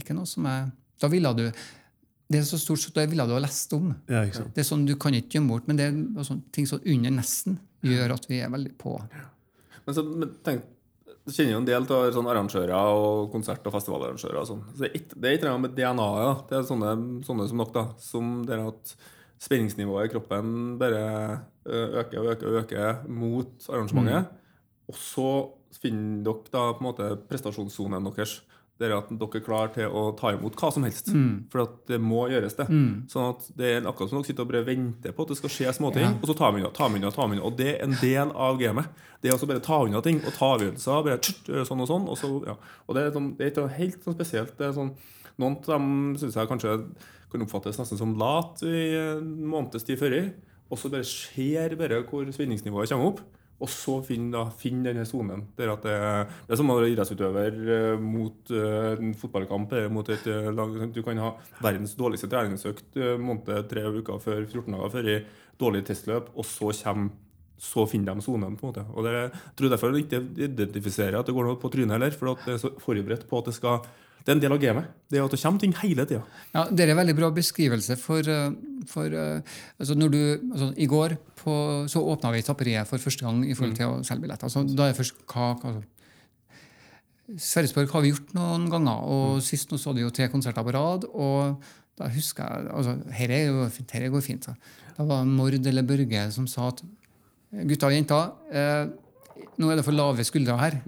ikke noe som jeg Da ville du Det er så stort, så da ville du ha lest om. Ja, ikke sant? Det er sånn Du kan ikke gjemme bort, men det er sånn, ting som under nesten gjør at vi er veldig på. Men så men tenk, Du kjenner jo en del av sånn arrangører og konsert- og festivalarrangører. Og sånn. så det er ikke- det er noe med DNA-et. da. Det er sånne, sånne som nok, da. Som det at spenningsnivået i kroppen bare øker og øker og øker mot arrangementet. Og så finner dere da på en måte prestasjonssonen deres. Det er at dere er klar til å ta imot hva som helst. For at det må gjøres, det. Sånn at det er akkurat som dere sitter og bare venter på at det skal skje småting, Ja. og så tar vi unna, tar vi unna, tar vi unna. Og det er en del av gamet. Det er også bare ta unna ting og ta avgjørelser. bare tsk, gjøre sånn og sånn. Og, så, ja. og det er, sånn, det er ikke helt sånn spesielt. Det er sånn, noen av dem syns jeg kanskje kan oppfattes nesten som lat i en måneds tid før. Og så bare ser bare hvor spenningsnivået kommer opp. Og så finn, finn denne sonen. Det det, er- det er som å være idrettsutøver eh, mot eh, en fotballkamp mot et eh, lag. Du kan ha verdens dårligste treningsøkt måned tre uker før 14 dager før i dårlig testløp, og så kommer så finner de sonen. på en måte. Og det, jeg tror derfor jeg ikke identifiserer at det går noe på trynet heller, for at det er så forberedt på at det skal Det er en del av gamet. Det er at det kommer ting hele tida. Ja, Det er en veldig bra beskrivelse. for, eh, for eh, altså når du, altså I går på, så åpna vi tapperiet for første gang i forhold til å selge billetter. Altså, da er det først hva, hva Sverresborg har vi gjort noen ganger, og sist nå så vi jo tre konserter på rad. og da husker jeg, altså, Dette jo fint, Her går fint. Så. Da var det Mord eller Børge som sa at gutta og jenter, eh, nå er det for lave skuldre her.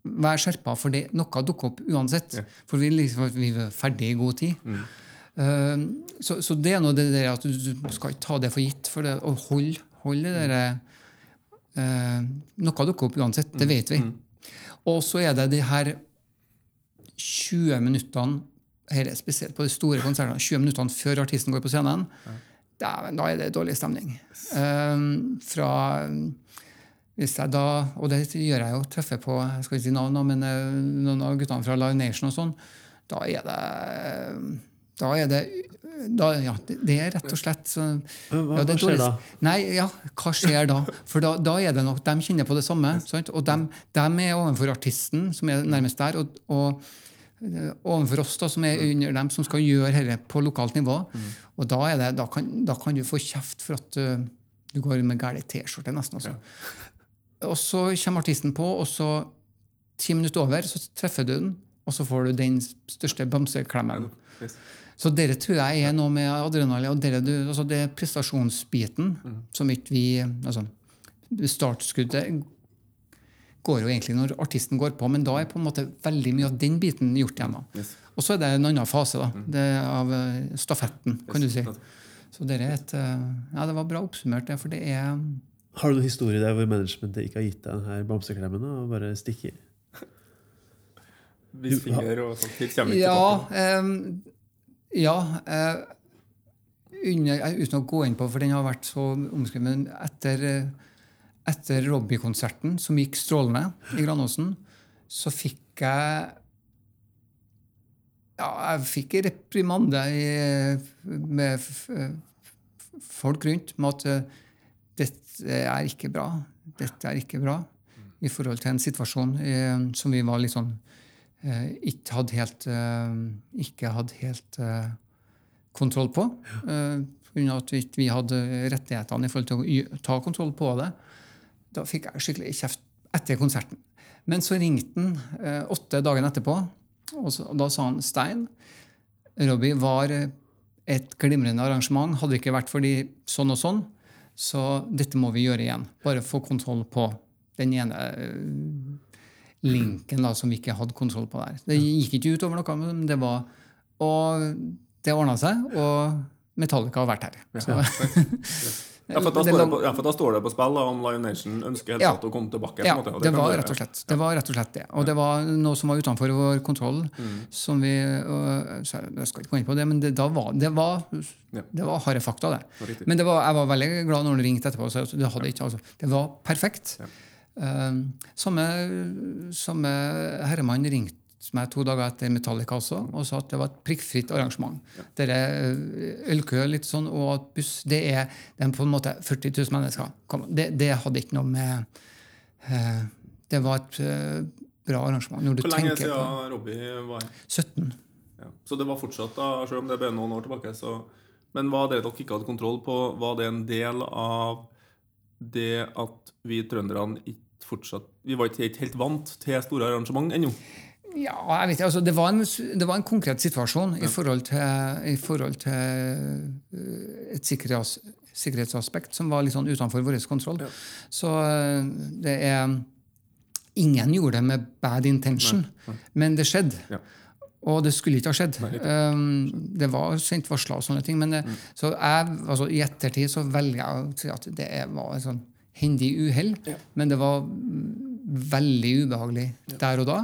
Vær skjerpa, for det, noe dukker opp uansett. For vi, liksom, vi er ferdig i god tid. Eh, så, så det er noe det der at du, du skal ikke ta det for gitt. For det, å holde hold det derre uh, Noe dukker opp uansett, det vet vi. Og så er det de her 20 minuttene her er spesielt på de store konsertene, 20 minuttene før artisten går på scenen. Ja. da er det dårlig stemning. Uh, fra hvis jeg da, og det gjør jeg jo, treffer på jeg skal ikke si navn, men eh, noen av guttene fra Live Nation og sånn, da er det da er det da, ja, det, er rett og slett så, hva- ja, det hva skjer da? Nei, ja, hva skjer da? For da, da er det nok, de kjenner på det samme. Sant? Og de, er overfor artisten, som er nærmest der, og, og overfor oss, da, som er under dem, som skal gjøre dette på lokalt nivå. Og da, er det, da, kan, da kan du få kjeft for at uh, du går med gæren T-skjorte, nesten. også. Og så kommer artisten på, og så ti minutter over, så treffer du den, og så får du den største bamseklemmen. Så dere tror jeg er noe med adrenalin og dere, du, altså det er prestasjonsbiten som ikke vi altså Startskuddet går jo egentlig når artisten går på, men da er på en måte veldig mye av den biten gjort igjen. Yes. Og så er det en annen fase da, det er av eh, stafetten, kan du si. Så dere er et, eh, ja, det var bra oppsummert, det, for det er Har du noen historie der hvor managementet ikke har gitt deg denne bamseklemmen og bare stikker? Vis finger og sånt. Hit kommer ikke Ja, tilbake. em, ja uh, under, eh, uten å gå inn på, for den har vært så omskrevet, men etter, eh, etter Robbie-konserten, som gikk strålende i Granåsen, så fikk jeg Ja, jeg fikk en reprimande i, med f- f- folk rundt med at eh, dette er ikke bra. Dette er ikke bra. I forhold til en situasjon eh, som vi var litt sånn eh, ikke hadde helt, eh, ikke hadde helt eh, kontroll på. Eh, på grunn av at vi, ikke- hadde rettighetene i forhold til å ta kontroll på det. Da fikk jeg skikkelig kjeft etter konserten. Men så ringte han eh, åtte dager etterpå, og, så, og da sa han Stein, Robbie var eh, et glimrende arrangement. Hadde det ikke vært for de sånn og sånn, så dette må vi gjøre igjen. Bare få kontroll på den ene eh, linken da, som vi ikke hadde kontroll på der. Det gikk ikke utover noe, men det var Og det ordna seg, og Metallica har vært her. Så, Ja, for da det står det på, ja, for da står det på spill da, om Lion Nation ønsker helt Ja. å komme tilbake. Ja, måte, det var rett og slett det. var rett og slett det. Og det var noe som var utenfor vår kontroll. som vi, og, så Jeg skal ikke gå inn på det, men det, var, det var, det var harde fakta, det. var. Men det var, jeg var veldig glad når han ringte etterpå. Så det, hadde ikke, altså, det var perfekt. Um, samme, samme herremann ringte meg to dager etter Metallica også og sa at det var et prikkfritt arrangement. Dere eh, ølkø litt sånn, og at buss Det er, det er på en måte 40 000 mennesker. Det, det hadde ikke noe med eh, Det var et eh, bra arrangement. Når du Hvor lenge siden Robbie var her? 17. Ja. Så det var fortsatt, da, selv om det ble noen år tilbake. Så, men var det dere ikke hadde kontroll på, var det en del av det at vi trønderne ikke fortsatt Vi var ikke helt- helt vant til store arrangement ennå? Ja, jeg vet ikke. Altså, det, var en, det var en konkret situasjon i forhold til, i forhold til eh, et sikkerhets, sikkerhetsaspekt som var litt sånn utenfor vår kontroll. Så eh, det er Ingen gjorde det med bad intention, men det skjedde. Ja. Og det skulle ikke ha skjedd. Um, det var sendt varsler og sånne ting. Men det, så jeg, altså, i ettertid så velger jeg å si at det var et sånn hendig uhell. Men det var mm, veldig ubehagelig der og da.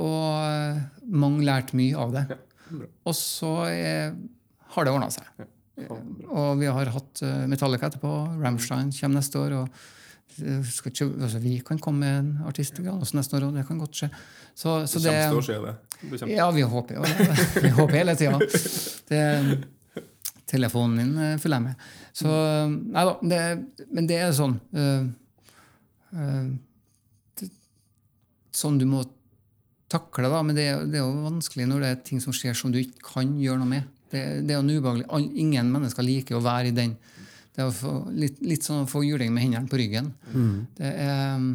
Og mange lærte mye av det. Ja, Og så eh, har det ordna seg. Ja, Og vi har hatt eh, Metallica etterpå. Rammstein kommer neste år. og eh, ikke, altså, Vi kan komme med en artist Granåsen neste år, og det kan godt skje. Så, så Det det, å skje, det. det ja, vi håper jo det. Vi håper hele tida. Telefonen min eh, følger jeg med. Så Nei da. Det, men det er sånn uh, uh, Sånn du må takle, da. Men det, det er jo vanskelig når det er ting som skjer som du ikke kan gjøre noe med. Det, det er jo ubehagelig. All- Ingen mennesker liker å være i den. Det er å få, litt, litt sånn å få juling med hendene på ryggen. Det er um,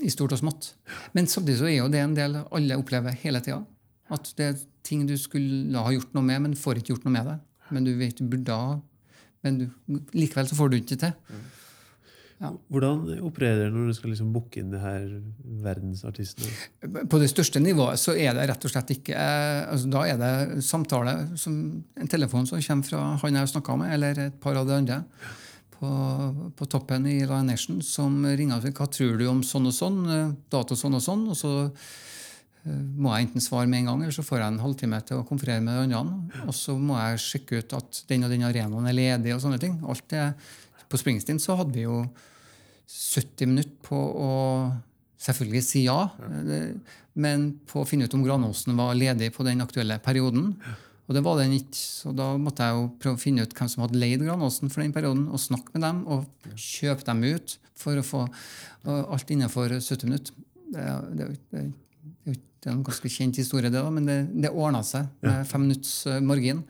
i stort og smått. Men samtidig så er jo det en del alle opplever hele tida. At det er ting du skulle ha gjort noe med, men får ikke gjort noe med det. Men du vet du burde ha. Men du, likevel så får du ikke til. Hvordan opererer dere når du skal liksom booke inn de her verdensartistene? På det største nivået så er det rett og slett ikke eh, altså Da er det samtale, som, en telefon som kommer fra han jeg har snakka med, eller et par av de andre på, på toppen i Lion Nation, som ringer og sier hva tror du om sånn og sånn, data dato sånn og sånn, og så eh, må jeg enten svare med en gang, eller så får jeg en halvtime til å konferere med de andre. Og så må jeg sjekke ut at den og den arenaen er ledig, og sånne ting. Alt det, på Springsteen så hadde vi jo 70 minutter på å selvfølgelig si ja, men på å finne ut om Granåsen var ledig på den aktuelle perioden. Og det var den ikke, så da måtte jeg jo prøve å finne ut hvem som hadde leid Granåsen for den perioden, og snakke med dem og kjøpe dem ut for å få alt innenfor 70 minutter. Det, er- det, er det, er det er en ganske kjent historie, det, da, men det, det ordna seg med fem minutts eh, margin.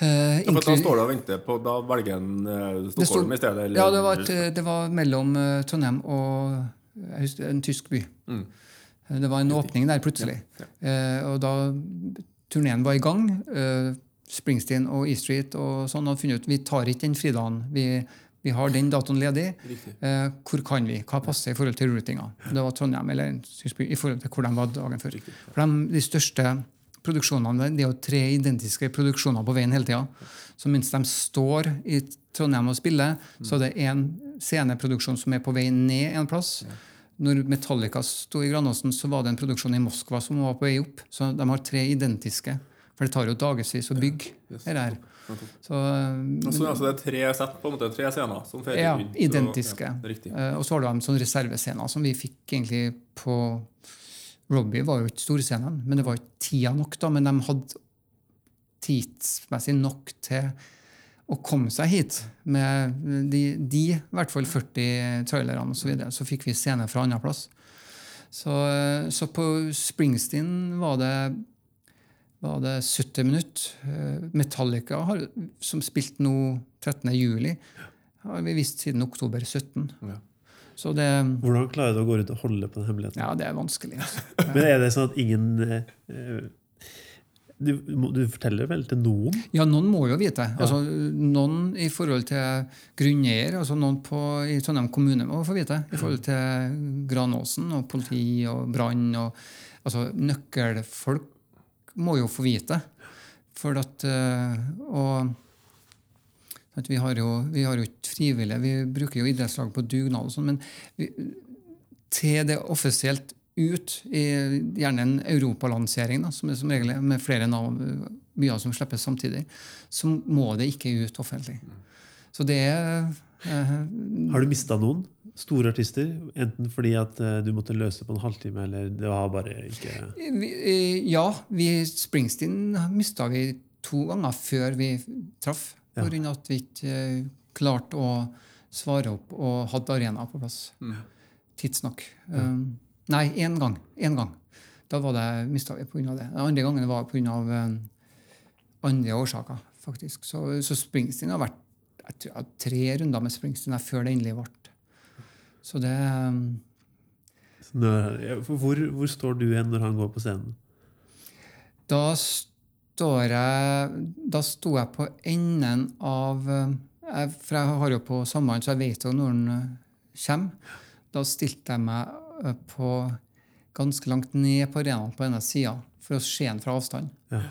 Eh, Ja, da står du og venter på Da velger en eh, Stockholm i stedet? Eller, Ja, det var, et, det var mellom eh, Trondheim og husker, en tysk by. Mm. Eh, Det var en åpning der plutselig. Eh, og da turneen var i gang, eh, Springsteen og E Street og sånn, hadde funnet ut vi tar ikke den fridagen. Vi, vi har den datoen ledig. Eh, hvor kan vi? Hva passer i forhold til rutinga? Det var Trondheim eller en tysk by i forhold til hvor de var dagen før. For de, de største produksjonene, Det er jo tre identiske produksjoner på veien hele tida. Så mens de står i Trondheim og spiller, så er det én sceneproduksjon som er på vei ned en plass. Når Metallica sto i Granåsen, så var det en produksjon i Moskva som var på vei opp. Så de har tre identiske For det tar jo dagevis å bygge Yes. det her. Så, altså, Så altså, det er tre sett, på en måte, tre scener som feirer Ja, identiske. Og. Ja. Eh, og så har du en sånn reservescener som vi fikk egentlig på Robbie var jo ikke storscenen, men det var ikke tida nok, da. Men de hadde tidsmessig nok til å komme seg hit. Med de, de i hvert fall 40 trailerne osv. Så, videre. så fikk vi scene fra andreplass. plass. Så, så på Springsteen var det, var det 70 minutter. Metallica, har, som spilte nå 13. juli, har vi visst siden oktober 17. Ja. Så det, Hvordan klarer du å gå ut og holde på den hemmeligheten? ja, det er vanskelig. Altså. Men er det sånn at ingen eh, du, du forteller vel til noen? Ja, noen må jo vite. Altså, noen i forhold til grunneier, altså noen på, i Trondheim kommune må få vite. I forhold til Granåsen og politi og brann. altså, Nøkkelfolk må jo få vite. For at eh, Og vi har jo vi har jo ikke frivillige. Vi bruker jo idrettslag på dugnad og sånn, men vi, til det offisielt ut, i gjerne en europalansering, som er som regel med flere navn, byer som slippes samtidig, så må det ikke ut offentlig. Så det er eh, Har du mista noen store artister? Enten fordi at eh, du måtte løse på en halvtime, eller det var bare ikke vi, eh, Ja, vi, Springsteen mista vi to ganger før vi traff. Ja. På at vi ikke eh, klarte å svare opp og hadde arena på plass Mm. tidsnok. Um, nei, én gang. Én gang. Da var det, mista vi pga. det. Den andre gangen var pga. Um, andre årsaker, faktisk. Så, så Springsteen har vært jeg tror, jeg har tre runder med Springsteen før det endelig ble. Så det um, når, hvor, hvor står du igjen når han går på scenen? Da står jeg Da sto jeg på enden av eh, jeg, For jeg har jo på sommeren, så jeg vet jo når den eh, kommer. Da stilte jeg meg eh, på ganske langt ned på arenaen på denne sida for å se den fra avstand. Ja.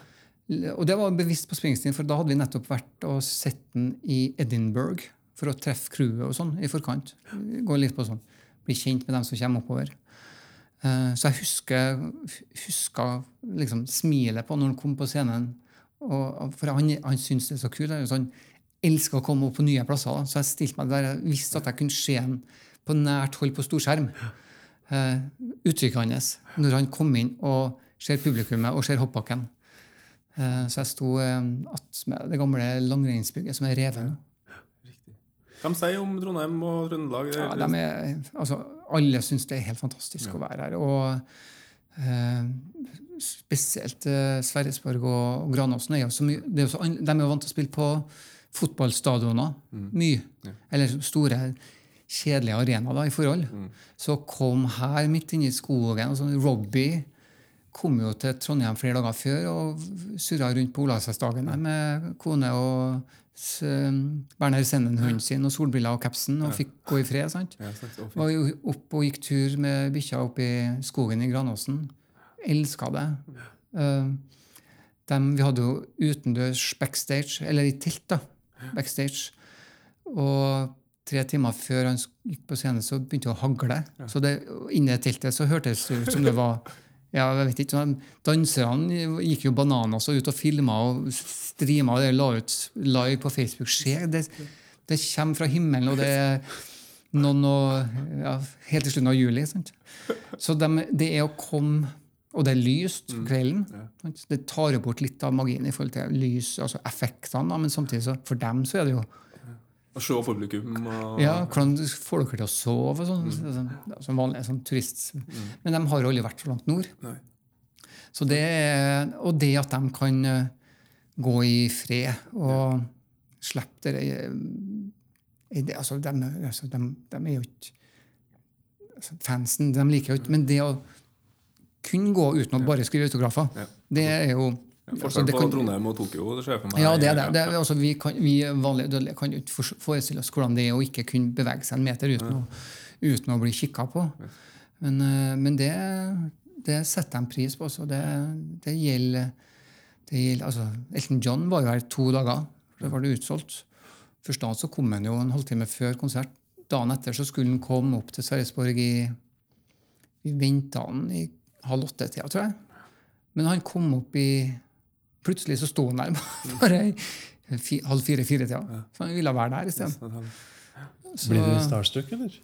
Og det var bevisst på Springsteen, for da hadde vi nettopp vært og sett den i Edinburgh for å treffe crewet og sånn i forkant. Gå litt på sånn, Bli kjent med dem som kommer oppover. Eh, Så jeg husker, husker liksom smilet på når han kom på scenen. Og, for han, han syntes det er så kult. han- elsker å komme opp på nye plasser. da. Så jeg stilte meg der jeg visste at jeg kunne se ham på nært hold på storskjerm. Uh, Uttrykket hans når han kom inn og ser publikummet og ser hoppbakken. Uh, så jeg sto uh, attmed det gamle langrennsbygget som er revet nå. Hva sier om Trondheim og Trøndelag? Ja, de er, altså, alle syns det er helt fantastisk å være her. Og eh, spesielt eh, Sverresborg og, og Granåsen er jo så mye det er jo så, De er jo vant til å spille på fotballstadioner mye. Eller store, kjedelige arenaer i forhold. Så kom her midt inne i skogen. og sånn, Robbie kom jo til Trondheim flere dager før og surra rundt på Olavsfestdagen med kone og Berner Senden, hunden sin, og solbriller og capsen, og fikk gå i fred. sant? Var jo opp og gikk tur med bikkja opp i skogen i Granåsen. Elska det. De, vi hadde jo utendørs backstage, eller i telt, da. Backstage. Og tre timer før han gikk på scenen, så begynte det å hagle. Så det, inni teltet så hørtes det ut som det var ja, jeg vet ikke, sånn, Danserne gikk jo bananas og ut og filma og streama og la ut live på Facebook. Skjer det, det kommer fra himmelen, og det er noen og, ja, helt til slutten av juli. Sant? Så de, det er å komme Og det er lyst på kvelden. sant? Det tar jo bort litt av magien i forhold til lys, altså effektene, men samtidig så, for dem så er det jo Å se publikum og ja, Hvordan får dere til å sove? og sånn, sånn, som vanlig sånn turist. Men de har jo aldri vært så langt nord. Nei. Så det, og det at de kan eh, gå i fred og slippe det, eh, det altså, de, altså, de, de er jo ikke altså, Fansen de liker jo ikke Men det å kunne gå uten å bare skrive autografer, Ja. det er jo Forskjell det på Trondheim og Tokyo. det ser jeg for meg. ja, det er det. det er, altså, vi, kan, vi vanlige dødelige kan ikke forestille oss hvordan det er å ikke kunne bevege seg en meter uten, å, uten å bli kikka på. Men, eh, men det, det setter de pris på. Så det, det gjelder, det gjelder altså, Elton John var jo her to dager. Da var det utsolgt. Først da så kom han jo en halvtime før konsert. Dagen etter så skulle han komme opp til Sverresborg i Vi venta han i halv åtte-tida, tror jeg. Men han kom opp i plutselig så sto han der bare halv fire-fire-tida. Så han ville være der isteden. Blir du starstruck, eller?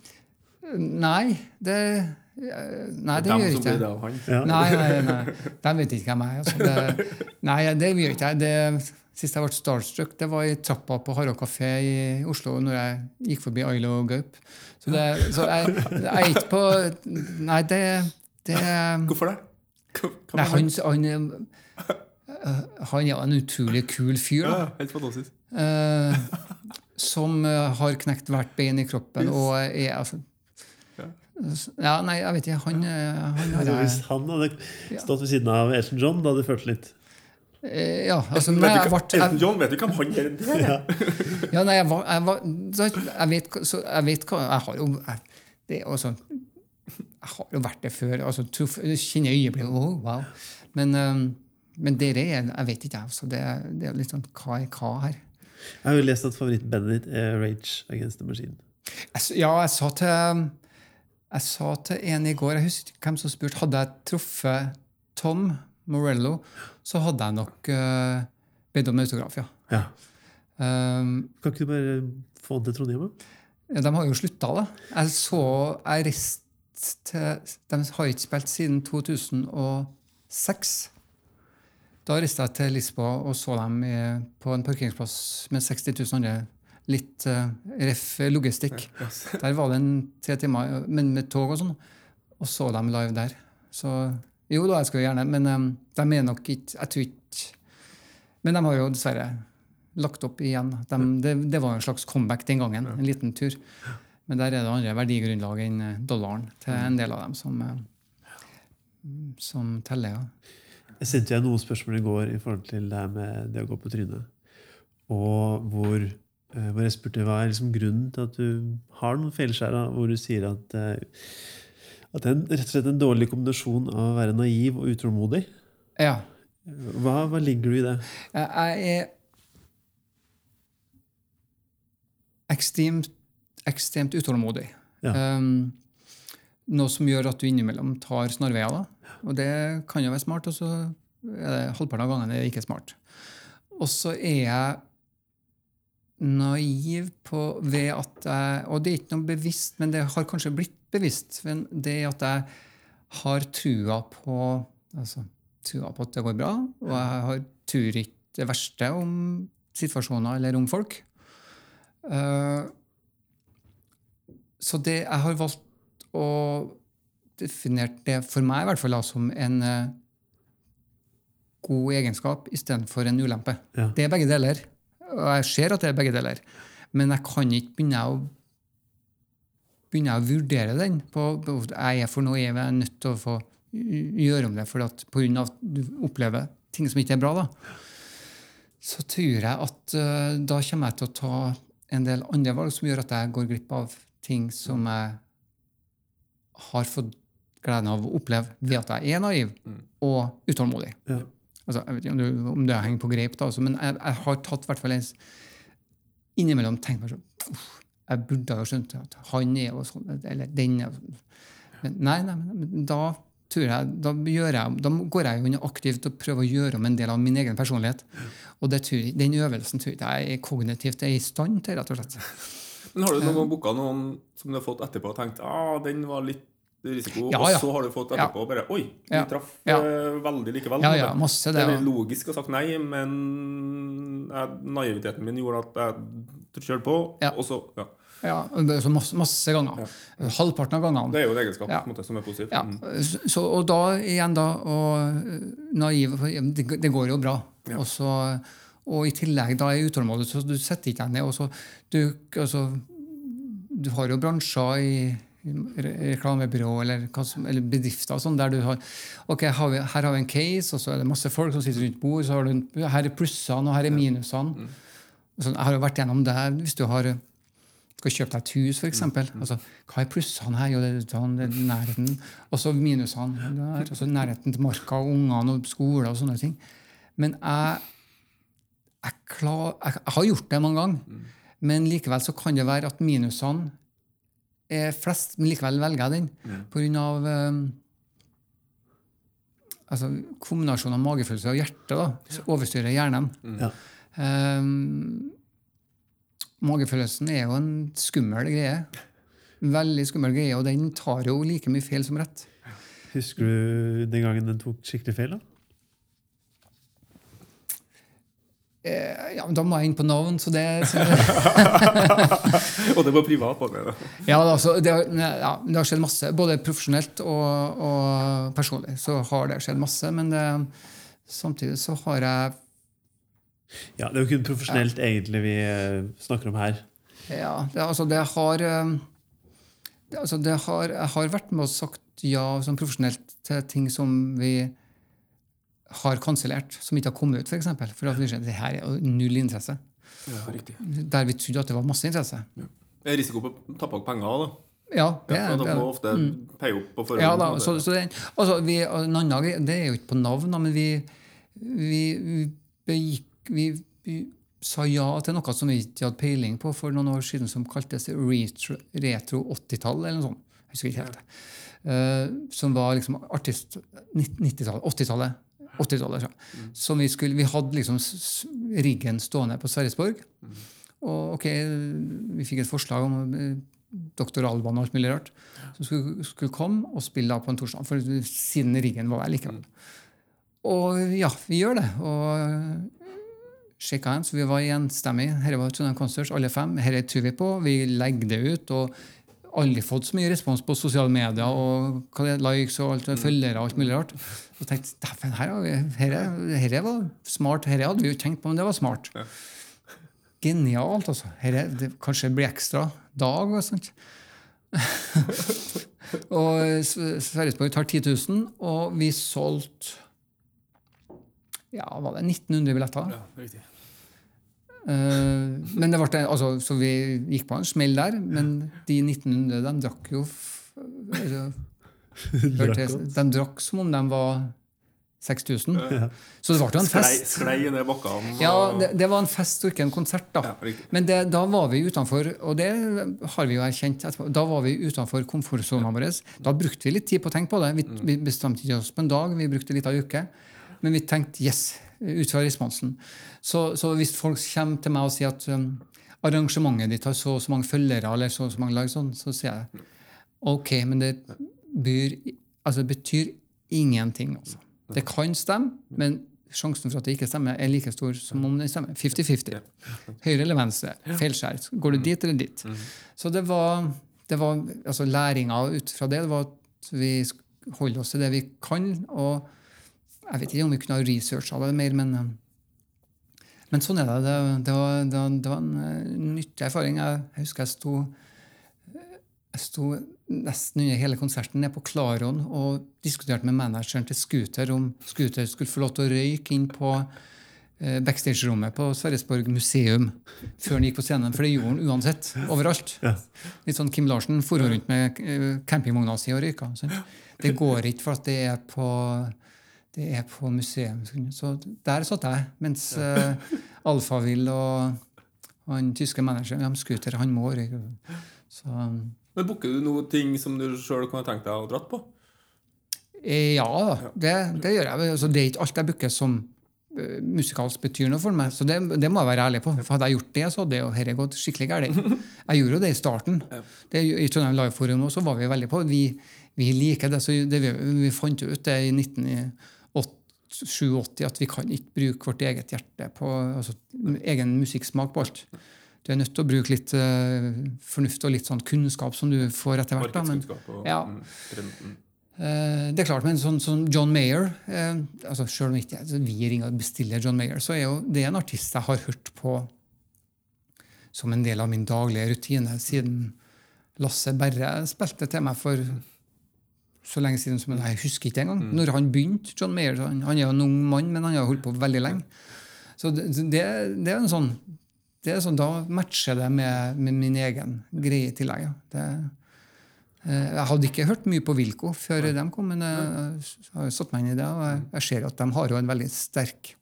Nei, det Nei, det Dem gjør ikke jeg. Ja. Nei, nei, nei. De vet ikke hvem jeg er. Altså. Det, nei, det gjør ikke jeg. Det, sist jeg ble starstruck, det var i trappa på Harald kafé i Oslo når jeg gikk forbi Ailo Gaup. Så, det, så jeg, jeg er ikke på Nei, det, det Hvorfor det? Hva- hva Nei, han, han, han er jo en utrolig kul fyr. da. Ja, helt fantastisk. Eh, som eh, har knekt hvert bein i kroppen og er altså Ja, nei, jeg vet ikke. Han, eh, han Altså, hvis han hadde stått ved siden av Elton John, da hadde du følt litt Eh, Ja, altså du jeg, ble, Elton John, vet du hvem han er? Det er? ja, nei, jeg, var, jeg, var, jeg, vet, så jeg vet hva Jeg har jo jeg, det sånn Jeg har jo vært det før. altså truff- Kjenner øyeblikket oh, wow. Men, eh, men dere er Jeg vet ikke, jeg. Det, det er litt sånn hva er hva her? Jeg har jo lest at favorittbandet ditt er Rage Against the Machine. Jeg, ja, jeg sa til Jeg sa til en i går Jeg husker ikke hvem som spurte. Hadde jeg truffet Tom Morello, så hadde jeg nok uh, bedt om autograf, ja. Ja. Um, Kan ikke du bare få det til Trondheim? da? de har jo slutta, da. Jeg så Jeg reiste til De har ikke spilt siden 2006. Da reiste jeg til Lisboa og så dem i, på en parkeringsplass med 60 000 andre. Litt uh, ref logistikk. Der var det en tre timer, men med tog og sånn. Og så dem live der. Så jo da, jeg skulle gjerne, men um, de er nok ikke Jeg tror ikke Men de har jo dessverre lagt opp igjen. De, det, det var en slags comeback den gangen. En liten tur. Men der er det andre verdigrunnlag enn eh, dollaren til en del av dem som, eh, som teller. ja. Jeg sendte deg noen spørsmål i går i forhold til det her med det å gå på trynet. Og hvor, eh, hvor jeg spurte hva er liksom grunnen til at du har noen feilskjær, hvor du sier at, eh, at det er en, rett og slett en dårlig kombinasjon av å være naiv og utålmodig. Ja. Hva, hva ligger du i det? Jeg er ekstremt, ekstremt utålmodig. Ja. Um, noe som gjør at du innimellom tar snarveier. Da. Og det kan jo være smart, og så er det halvparten av gangene ikke smart. Og så er jeg naiv på ved at jeg Og det er ikke noe bevisst, men det har kanskje blitt bevisst. Men det at jeg har trua på altså, trua på at det går bra, og jeg har tror ikke det verste om situasjoner eller om folk. Uh, så det jeg har valgt å definere det for meg i hvert fall som en eh, god egenskap istedenfor en ulempe. Ja. Det er begge deler. Og jeg ser at det er begge deler. Men jeg kan ikke begynne å begynne å vurdere den. på, på jeg er for noe, jeg er nødt til å få gjøre om det for at av at du opplever ting som ikke er bra. da, Så tror jeg at uh, da kommer jeg til å ta en del andre valg som gjør at jeg går glipp av ting som jeg har fått gleden av å oppleve ved at jeg er naiv og utålmodig. Ja. Altså, jeg vet ikke om, du, om det henger på greip, da, men jeg, jeg har tatt hvert fall innimellom tenkt meg sånn Jeg burde ha skjønt at han er og sånn, eller den er sånn. Men nei, nei, men da tror jeg, da, jeg, da går jeg jo aktivt og prøver å gjøre om en del av min egen personlighet. Og jeg- den øvelsen tror jeg jeg kognitivt er i stand til, rett og slett. Men har du noen gang booka noen som du har fått etterpå og tenkt ah, den var litt risiko, Ja, og så har du fått etterpå bare Oi, vi Ja. traff Ja. eh, veldig likevel. Ja, ja, masse det det. er ja. logisk å ha sagt nei, men jeg, naiviteten min gjorde at jeg kjørte på, Ja. og så Ja. Ja, er masse, masse ganger. Halvparten av gangene. Det er jo en egenskap Ja. måte, som er positiv. Ja, Mm. så, og da igjen, da, og naiv det, det går jo bra. Og, så, og i tillegg da er utålmodig, så du setter ikke deg ned. Og så, du, altså, du har jo bransjer i reklamebyrå eller, eller bedrifter og sånn, der du har ok, har vi, her har vi en case, og så er det masse folk som sitter rundt bord. så har du, en- Her er plussene, og her er minusene. Og sånn, jeg har jo vært gjennom det. Hvis du har skal kjøpe deg et hus, f.eks. Altså, hva er plussene her? Jo, det er sånn, nærheten. Og så minusene der. Og så nærheten til marka og ungene og skole og sånne ting. Men jeg, jeg, klar, jeg, jeg har gjort det mange ganger. Men likevel så kan det være at minusene er flest, men likevel velger jeg den. På grunn av eh, altså, kombinasjonen av magefølelse og hjerte da, så overstyrer hjernen. Ja. Um, magefølelsen er jo en skummel greie. Veldig skummel greie, og den tar jo like mye feil som rett. Husker du den gangen den tok skikkelig feil? da? Eh, ja, men Da må jeg inn på navn, så det, så det Og det var privat. var det. Ja, altså, det, har, ja, det har skjedd masse. Både profesjonelt og, og personlig så har det skjedd masse. Men det, samtidig så har jeg Ja, Det er jo kun profesjonelt egentlig vi eh, snakker om her. Ja, det, altså, det har eh, det, altså, det har, Jeg har vært med og sagt ja sånn profesjonelt til ting som vi har kansellert, som ikke har kommet ut, f.eks. For, eksempel, for at vi ser, det her er null interesse. Ja, riktig. Der vi trodde at det var masse interesse. Det er risiko på å tappe penger òg, da. Ja, det, Ja, de må ofte paye opp på forhånd. Ja, da, så, så det, altså, vi, en annen det er jo ikke på navn, men vi, vi, vi, begikk, vi, vi sa ja til noe som vi ikke hadde peiling på for noen år siden, som kaltes retro, retro 80-tall, eller noe sånt. Jeg husker ikke helt det. Uh, som var liksom artist 90-tallet, 80-tallet. 80-tallet, ja. Så vi, skulle, vi hadde liksom riggen stående på Sverresborg. Og ok, vi fikk et forslag om doktor Alban og alt mulig rart. Som skulle, skulle komme og spille da på en torsdag. For siden riggen var der likevel. Og ja, vi gjør det. Og sjekka hands. Vi var enstemmige. Dette var Trondheim Concerts, alle fem. Dette tror vi på. Vi legger det ut. og aldri fått så mye respons på sosiale medier og det likes og alt, følgere og alt mulig rart. Og tenkte dæven, her, her, er- her er var smart. Her hadde vi jo tenkt på, men det var smart. Genialt, altså. Her er, det kanskje blir ekstra dag og sånt. og Sverigesborg Sverresborg tar 10 000, og vi solgte ja, var det 1900 billetter? Ja, riktig. Eh, men det ble, altså, så vi gikk på en smell der, men de 1900 de drakk jo f- altså, hørte De drakk som om de var 6000. Så det ble jo en fest. sklei ned bakkene. Ja, det, det var en fest og ikke en konsert, da. Ja. Men det, da var vi utenfor, og det har vi jo erkjent etterpå, da var vi utenfor komfortsona vår. Da brukte vi litt tid på å tenke på det. Vi, vi bestemte ikke oss på en dag, vi brukte litt av en uke. Men vi tenkte yes, ut fra responsen. Så, så hvis folk kommer til meg og sier at um, arrangementet ditt har så og så mange følgere, eller så og så mange lag, sånn, så sier jeg ok, men det, byr, altså, betyr ingenting. Altså. Det kan stemme, men sjansen for at det ikke stemmer, er like stor som om det stemmer. 50-50. Høyre eller venstre. Feilskjær. Går du dit eller dit? Så det var, det var altså læringa ut fra det, det var at vi holder oss til det vi kan. og jeg vet ikke om vi kunne ha researcha det mer, men, eh, men sånn er det. Det, det, var, det, var, det var en eh, nyttig erfaring. Jeg, jeg husker jeg sto, jeg sto nesten under hele konserten nede på Klaron og diskuterte med manageren til Scooter om Scooter skulle få lov til å røyke inn på eh, backstage-rommet på Sverresborg museum før han gikk på scenen, for det gjorde han uansett. Overalt. Litt sånn Kim Larsen for rundt med campingvogna si og røyka. Det går ikke for at det er på, det er på museum. Så der satt jeg, mens uh, Alfavill og, han tyske manageren ja, Scooter han må røyke. Så Men Booker du noen ting som du sjøl kunne tenkt deg å dratt på? eh, ja det, det gjør jeg. Altså, det er ikke alt jeg booker som eh, musikalsk betyr noe for meg. Så det, det må jeg være ærlig på. For hadde jeg gjort det, så hadde jo dette gått skikkelig galt. Jeg gjorde jo det i starten. Det, I Trondheim Live Forum også, var vi veldig på vi, vi liker det. Så det, vi, vi fant ut det i 1987 at vi kan ikke bruke vårt eget hjerte på altså, egen musikksmak på alt. Du er nødt til å bruke litt uh, fornuft og litt sånn kunnskap som du får etter hvert. da, men- og Ja. mm. Eh, det er klart, men sånn som John Mayer eh, altså Selv om ikke altså, vi ringer og bestiller John Mayer, så er jo det en artist jeg har hørt på som en del av min daglige rutine siden Lasse Berre spilte til meg for så lenge siden som jeg husker ikke engang. Når han begynte, John Mayer han, han er jo en ung mann, men han har holdt på veldig lenge. Så det, det, det er en sånn, det er sånn Da matcher det med, med min egen greie i tillegg. Ja. Det, Eh, Jeg hadde ikke hørt mye på Wilco før de kom, men jeg har jo satt meg inn i det, og jeg- jeg ser at de har jo en veldig sterk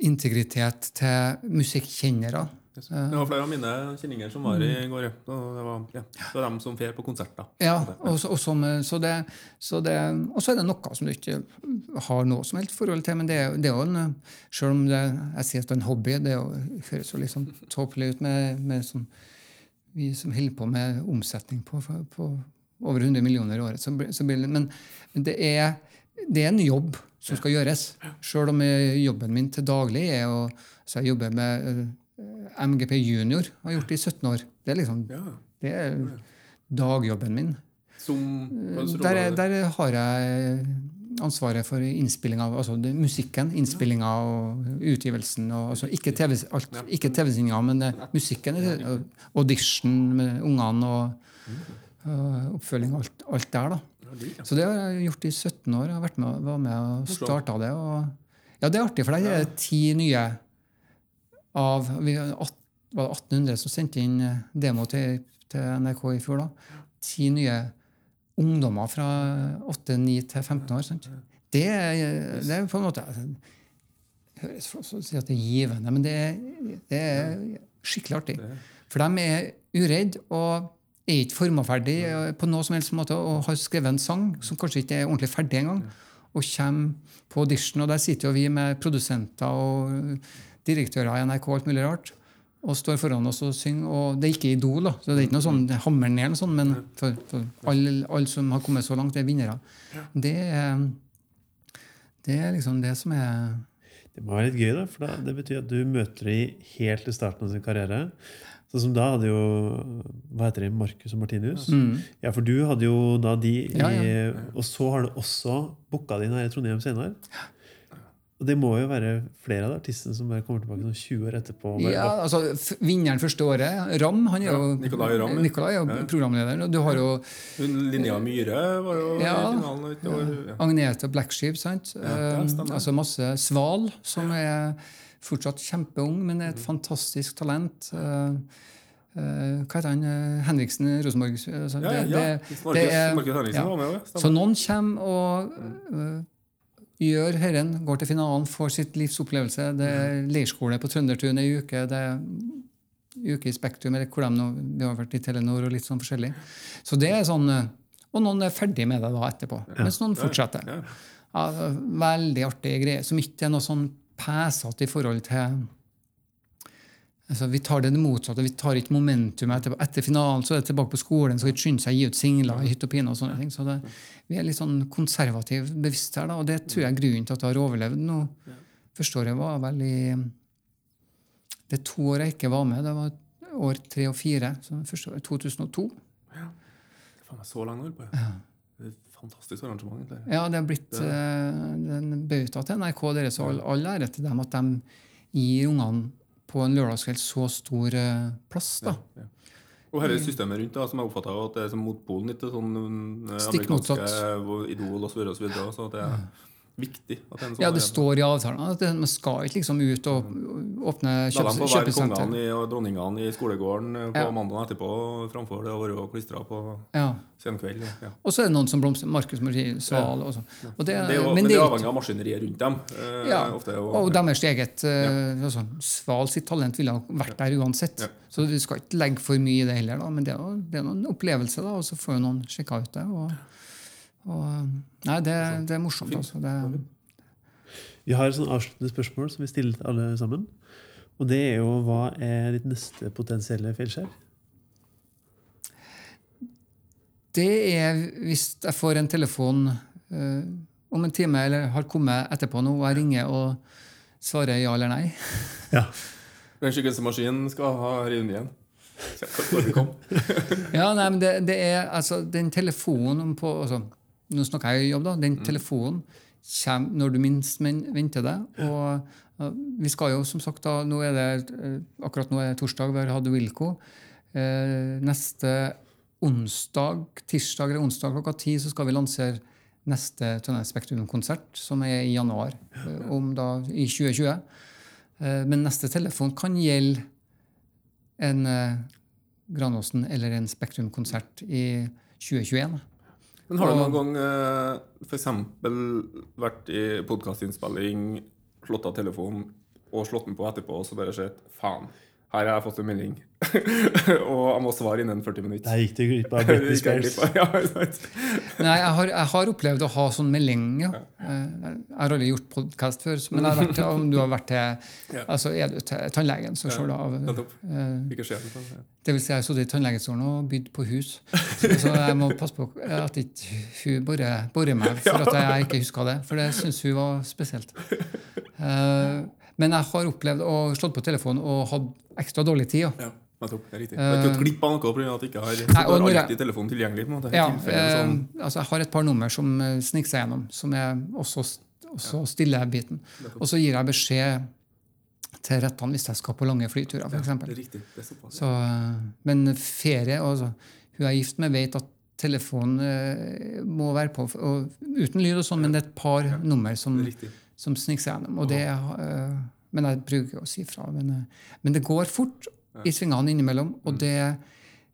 integritet til musikkkjennere. Yes. Det var flere av mine kjenninger som var i går. Og det var, ja, det var dem som fer på konserter. Ja, og, så- og, som, så det, så det, og så er det noe som du ikke har noe som helst forhold til. Men det, det er jo en Selv om det, jeg sier at det er en hobby, det høres jo litt sånn tåpelig ut med, med sånn Vi som holder på med omsetning på, på over 100 millioner i året. Så, så men det er, det er en jobb som skal gjøres. Selv om jobben min til daglig er å så jeg jobber med eh, MGP Junior. Har gjort det i 17 år. Det er liksom Ja. det er dagjobben min. Som Der, der har jeg ansvaret for innspilling av altså det, musikken, innspillinga og utgivelsen. Og, altså ikke TV-sendinga, TV-sendinga, men det, musikken. og Audition med ungene og, og oppfølging og alt, alt der. da. Så det har jeg gjort i 17 år. Jeg har vært med, var med og starta det. Og, ja, det er artig, for der er det ti nye av vi, at- var det 1800 som sendte inn eh, demo til, til NRK i fjor. da. Ti nye ungdommer fra 8, 9 til 15 år. Sant? Det, det er på en måte altså, det høres flott ut å si at det er givende, men det er, det er skikkelig artig. For de er uredde og er ikke formaferdig ferdig på noe som helst måte og har skrevet en sang som kanskje ikke er ordentlig ferdig engang, og kommer på audition, og der sitter jo vi med produsenter og direktører i NRK og alt mulig rart og står foran oss og synger. Og det er ikke Idol, da, så det er ikke noe sånn hammer ned, eller sånn, men for, for alle, alle som har kommet så langt, er vinnere. Det er, det er liksom det som er Det må være litt gøy, da, for da, det betyr at du møter dem helt i starten av sin karriere. Sånn som da hadde jo Hva heter de? Marcus og Martinius? Ja, for du hadde jo da de i, ja, Ja, Og så har du også booka de her i Trondheim senere. Og det må jo være flere av de artistene som bare kommer tilbake sånn 20 år etterpå. bare, Ja, altså Vinneren første året, Ram, han er jo, Ja, Nicolai Ramm, ja. Nicolai er jo programlederen. Og du har jo Hun Linnea Myhre var jo Ja. i finalen. og- Ja. Agnete Black Sheep, sant? ja, stemmer. altså masse Sval, som er fortsatt kjempeung, men er et fantastisk talent. Eh, eh, hva heter han? Eh, Henriksen Rosenborg? Altså, Ja, ja, det- ja. det- Markus, det er- Henriksen ja. var med. Så noen kommer og øh, gjør herren, går til finalen, får sitt livs opplevelse. Det er leirskole på Trøndertun ei uke. det er uke i Spektrum, eller hvor de nå, vi har vært i Telenor og litt sånn forskjellig. Så det er sånn, øh, Og noen er ferdig med det da etterpå, mens noen fortsetter. Ja. Ja, veldig artige greier, som ikke er noe sånn pesete i forhold til Altså, vi tar det det motsatte. Vi tar ikke momentumet etterpå. Etter finalen så er det tilbake på skolen, så vi skynde seg å gi ut singler i hytt og pine. og sånne ting. Så det, vi er litt sånn konservativt bevisst her, da, og det tror jeg er grunnen til at jeg har overlevd nå. Forstår jeg var vel i Det er to år jeg ikke var med. Det var år tre og fire. Så første året 2002. Faen, meg så lang å holde på. ja. Det er et Fantastisk arrangement. egentlig. Ja, det er blitt eh, en bauta til NRK deres, all, all ære til dem at de gir ungene på en lørdagskveld så stor eh, plass. da. Ja. Og dette systemet rundt, da, som jeg oppfatter at det er som motpolen litt til sånn eh, Stikk motsatt. Idol osv. Så, videre, så at det er viktig er Ja, det står i avtalen at man skal ikke liksom ut og åpne La dem kjøpes, få være kjøpesenter. kongene og dronningene i skolegården eh, på Ja. mandagen etterpå, framfor det å være klistra på Ja. senkveld. Ja. Og så er det noen som blomstrer. Markus Martin Sval og sånn. Og det, Det er jo, men men det er er avhengig av maskineriet rundt dem. eh, Ja, ofte, og, og deres eget eh, altså, Sval sitt talent ville ha vært der uansett. Ja. Så du skal ikke legge for mye i det heller, da. men det er, jo- det er noen opplevelse, da, og så får jo noen sjekka ut det. Og, og, nei, det, det er morsomt. Altså. Det, Vi har et sånn avsluttende spørsmål som vi stiller til alle sammen. Og det er jo hva er ditt neste potensielle feilskjær? det er hvis jeg får en telefon eh, om en time, eller har kommet etterpå nå, og jeg ringer og svarer ja eller nei. Ja. Den skikkelse maskinen skal ha revet igjen. Ja, nei, men det, det er altså den telefonen på altså, Nå snakker jeg i jobb, da. Den telefonen kommer når du minst venter det. Og uh, vi skal jo, som sagt, da nå er det, uh, Akkurat nå er det torsdag, vi har hatt Wilco. Uh, neste onsdag, tirsdag eller onsdag klokka ti så skal vi lansere neste Trondheim Spektrum-konsert, som er i januar om da, i 2020. Uh, men neste telefon kan gjelde en Granåsen eller en Spektrum-konsert i 2021. Men har du noen gang eh, for eksempel vært i podkastinnspilling, slått av telefonen og slått den på etterpå, og så bare sett faen, Her har jeg fått en melding, og jeg må svare innen 40 minutter. Der gikk du glipp av Britney Spears. av. Nei, jeg har, jeg har opplevd å ha sånn melding, ja. Eh, Jeg har aldri gjort podkast før, men jeg har vært, om du har vært til Altså er du til tannlegen, så ser du av Nettopp. eh, Ikke skjer det. sånn. Det vil si, jeg har sittet i tannlegestolen og bydd på hus. Så, jeg må passe på at ikke hun borer, borer meg for at jeg ikke huska det. For det syns hun var spesielt. Eh, men jeg har opplevd å slått på telefonen og hatt ekstra dårlig tid. Ja. Ja, nettopp. Det er riktig. Du har ikke gått glipp av noe pga. at du ikke har, Nei, du har jeg- alltid telefonen tilgjengelig. måte. Ja, eh, sånn. altså jeg har et par nummer som eh, sniker seg gjennom, som er også, også stille biten. Og så gir jeg beskjed til rettene hvis jeg skal på lange flyturer, Det f.eks. er riktig. Det er såpass. Så, eh, men ferie altså, Hun jeg er gift med, vet at telefonen eh, må være på og, uten lyd, og sånn, men det er et par nummer som, Det er riktig. Som sniker seg gjennom. Og det, uh, men jeg bruker å si fra. Men, uh, men det går fort i svingene innimellom, Mm. og det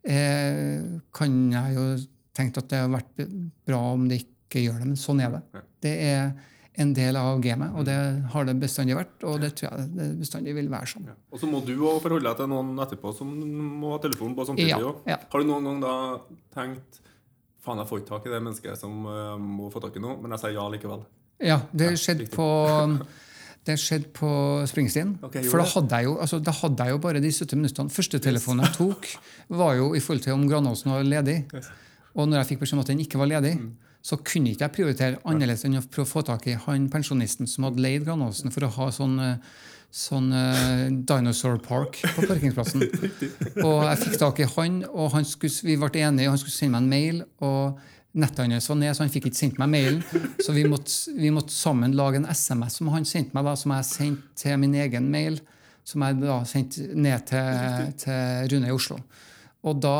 uh, kan jeg jo tenke at det har vært bra om det ikke gjør det, men sånn er det. Det er en del av gamet, og det Mm. har det bestandig vært, og det tror jeg det bestandig vil være sånn. Ja. Og så må du òg forholde deg til noen etterpå som må ha telefonen på samtidig. Ja, ja. Har du noen gang da tenkt Faen, jeg får ikke tak i det mennesket som uh, må få tak i noe, men jeg sier ja likevel. Ja, det skjedde på det skjedde på Springsteen. Okay, for da hadde, jeg jo, altså, da hadde jeg jo bare de 70 minuttene. Første telefonen jeg tok, var jo i forhold til om Granåsen var ledig. Og når jeg fikk beskjed om at den ikke var ledig, så kunne ikke jeg prioritere annerledes enn å prøve å få tak i han pensjonisten som hadde leid Granåsen for å ha sånn, eh, sånn uh, Dinosaur Park på parkeringsplassen. og jeg fikk tak i han, og han skulle, vi ble enige, og han skulle sende meg en mail. og Nettet hans var ned, så han fikk ikke sendt meg mailen. Så vi måtte, vi måtte sammen lage en SMS som han sendte meg, da, som jeg sendte til min egen mail. Som jeg da sendte ned til, til Rune i Oslo. Og da,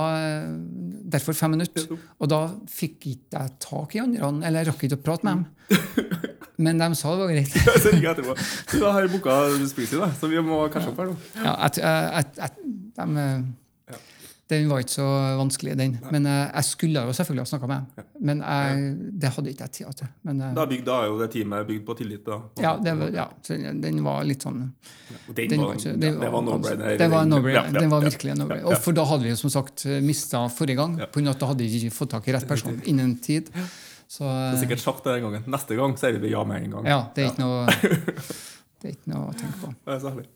Derfor fem minutter. Og da fikk ikke jeg tak i andre, eller jeg rakk ikke å prate med dem. Men de sa det var greit. så ringer jeg etterpå. Du har booka Springsteen, da, så vi må catche opp her nå. Ja, jeg, jeg, jeg, de, den var ikke så vanskelig, den. Men eh, jeg skulle jo selvfølgelig ha snakka med dem. Men jeg, det hadde ikke jeg tid til. Men, eh, Da, er bygd, da er jo det teamet bygd på tillit. da. ja, det, var- ja, så den var litt sånn Den den var, ikke- det, det var no-brainer. Det var. Ja, ja, Den var ja. virkelig en no-brainer. Og for da hadde vi som sagt mista forrige gang, på grunn av at da hadde vi ikke fått tak i rett person innen tid. Så Det er sikkert sagt det den gangen. Neste gang sier vi ja med en gang. ja, det er ikke noe Det er ikke noe å tenke på. Det er så herlig.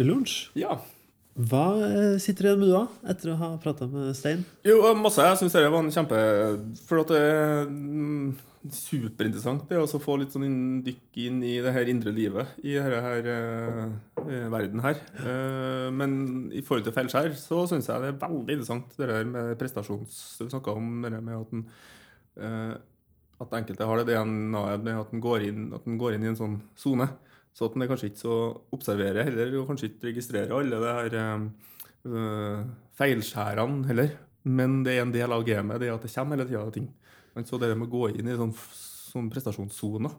Lunsj. Ja. Hva eh, sitter du igjen med du, da, etter å ha prata med Stein? Jo, masse. Jeg syns det var en kjempe For at det er mm, superinteressant det å få litt sånn dykk inn i det her indre livet i denne her, eh, eh, verden her. Eh, men i forhold til feilskjær så syns jeg det er veldig interessant det der med prestasjons... Du snakka om det med at en eh, at enkelte har det DNA-et med at den går går inn i en sånn sone. Så at den er kanskje ikke så observerer heller, og kanskje ikke registrerer alle de her øh, feilskjærene heller. Men det er en del av gamet, det at det kommer hele tida ting. Så det med å gå inn i sånn, sånn prestasjonssoner,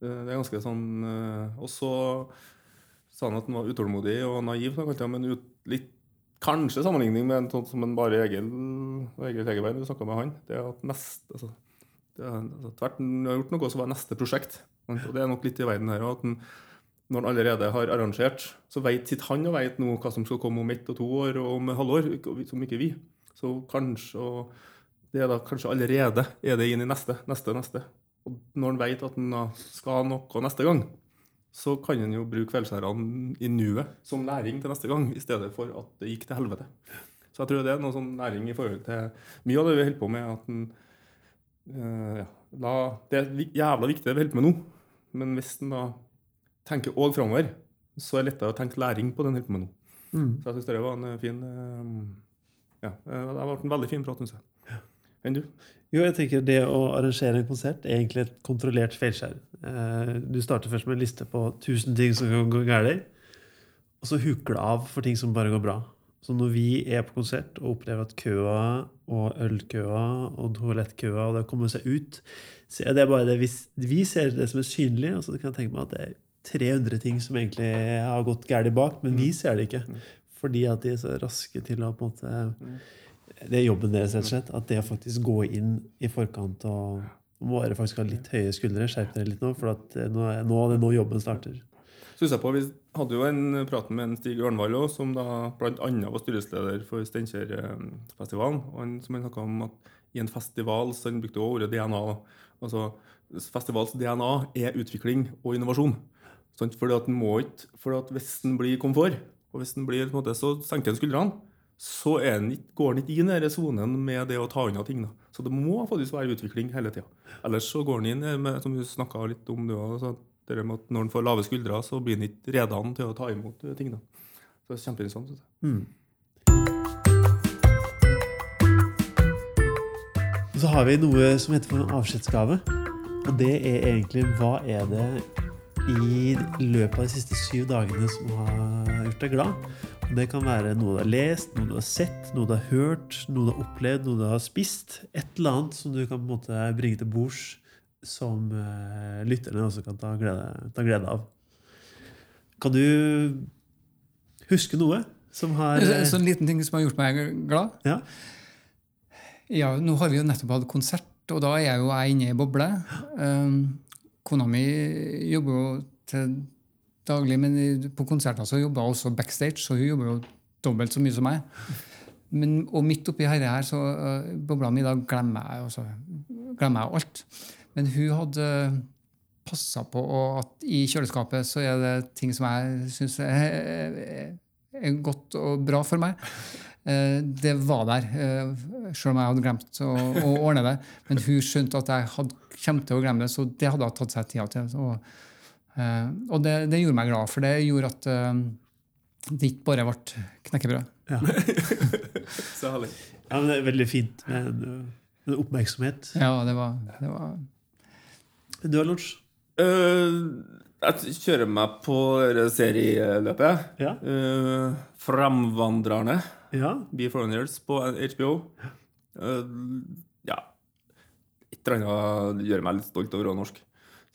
eh, det er ganske sånn Og så sa han at han var utålmodig og naiv, men ut, litt Kanskje sammenligning med en sånn som en bare Egil Egil Hegerberg, du snakka med han. Det er at neste altså, det er, altså, Tvert han har gjort noe, så var neste prosjekt. Og det er nok litt i verden her at han, når han allerede har arrangert, så sitter han og vet nå hva som skal komme om ett og to år og om halvår, som ikke vi. Så kanskje det er da kanskje allerede er det inn i neste, neste, neste. Og når han vet at han skal skal noe neste gang, så kan han jo bruke kveldsskjærene i nuet som læring til neste gang, i stedet for at det gikk til helvete. Så jeg tror det er noe sånn læring i forhold til mye av det vi holder på med. at den, eh, ja, la, Det er jævla viktig det vi holder på med nå, men hvis en da tenker òg framover, så er det lettere å tenke læring på den holder på med nå. Så jeg syns det var en eh, fin eh, Ja, eh, det har vært en veldig fin prat, syns jeg. Enn du? Jo, jeg tenker Det å arrangere en konsert er egentlig et kontrollert feilskjær. Du starter først med en liste på 1000 ting som kan gå galt, og så huker det av for ting som bare går bra. Så når vi er på konsert og opplever at køa og ølkøa og toalettkøa og det kommer seg ut, så er det bare det vi, vi ser det som er synlig. Og så kan jeg tenke meg at det er 300 ting som egentlig har gått galt bak, men vi ser det ikke. Fordi at de er så raske til å på en måte det er jobben deres, rett og slett. At det å faktisk gå inn i forkant og må dere faktisk ha litt høye skuldre. Skjerp dere litt nå, for at eh, nå, er- det nå jobben starter. synes jeg på, Vi hadde jo en prat med en Stig Ørnvald også, som da bl.a. var styresleder for Steinkjerfestivalen. og han, som han snakket om at i en festival så han brukte også ordet DNA. altså Festivals DNA er utvikling og innovasjon. Sant? Fordi at må ikke, fordi at Hvis den blir komfort, og hvis den blir, på en måte, så senker den skuldrene, så den ikke, går den ikke inn i denne sonen med det å ta unna ting. Da. Så det må faktisk være utvikling hele tida. Ellers så går den inn med, som du snakka litt om, du også, det med at når den får lave skuldre, så blir den ikke redan til å ta imot ting. Da. Så det er kjempeinteressant. synes jeg. Mm. Så har vi noe som heter for en avskjedsgave. Og det er egentlig hva er det i løpet av de siste syv dagene som har gjort deg glad? Og det kan være noe du har lest, noe du har sett, noe du har hørt, noe du har opplevd, noe du har spist. Et eller annet som du kan på en måte bringe til bords som uh, lytterne også kan ta glede, ta glede av. Kan du huske noe som har En sånn liten ting som har gjort meg glad. Ja. Ja, nå har vi jo nettopp hatt konsert, og da er jeg jo jeg inne i boble. Um, kona mi jobber jo til daglig, men på konserter så jobber hun også backstage, så hun jobber jo dobbelt så mye som meg. Men, og midt oppi dette her, så uh, bobla mi, da glemmer jeg, glemmer jeg alt. Men hun hadde passa på at i kjøleskapet så er det ting som jeg syns er, er godt og bra for meg. Eh, Det var der, sjøl selv om jeg hadde glemt å, å ordne det. Men hun skjønte at jeg hadde, kom til å glemme det, så det hadde hun tatt seg tida til. Så, eh, og det, det gjorde meg glad, for det gjorde at eh, det ikke bare ble knekkebrød. Så herlig. Ja, men det er veldig fint med en, en oppmerksomhet. Ja, det var, det var Du har lunsj? Uh, jeg kjører meg på serieløpet. Ja. Uh, Framvandrerne. Ja. Be Foreigners på HBO. Uh, ja Et eller annet gjør meg litt stolt over å være norsk.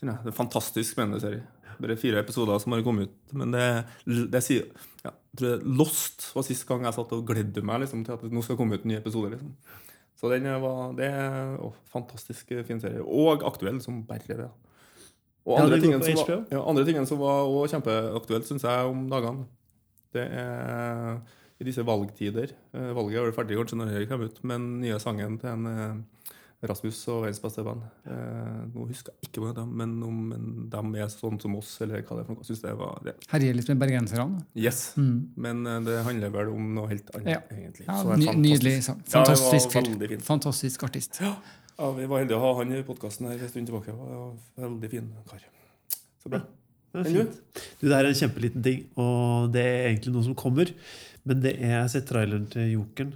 Det er en fantastisk spennende serie. Bare fire episoder som har kommet ut. Men det, det sier ja, jeg tror det Lost var sist gang jeg satt og gledde meg liksom, til at det nå skal komme ut en ny episode. Liksom. Så den var, det er å, fantastisk fin serie. Og aktuell som bare det. Og andre, ja, tingene som var, ja, andre tingene som var også kjempeaktuelt, syns jeg, om dagene, det er i disse valgtider. Eh, Valget er vel ferdig kanskje når det kommer ut, men nye sangen til en eh, Rasmus og verdens beste band. Eh, nå husker jeg ikke hva det er, men om de er sånn som oss, eller hva det er for noe. Synes det var det. Herjer litt med bergenserne. Yes. Mm. Men det handler vel om noe helt annet, Ja. egentlig. Ja, Så ny, fantastisk. nydelig sang. Ja, Fantastisk fyr. fint. Fantastisk artist. Ja, vi var heldige å ha han i podkasten her en stund tilbake. Var veldig fin kar. Så bra. Det er fint. Du, det er en kjempeliten ting, og det er egentlig noe som kommer. Men det er, jeg har sett traileren til Jokeren,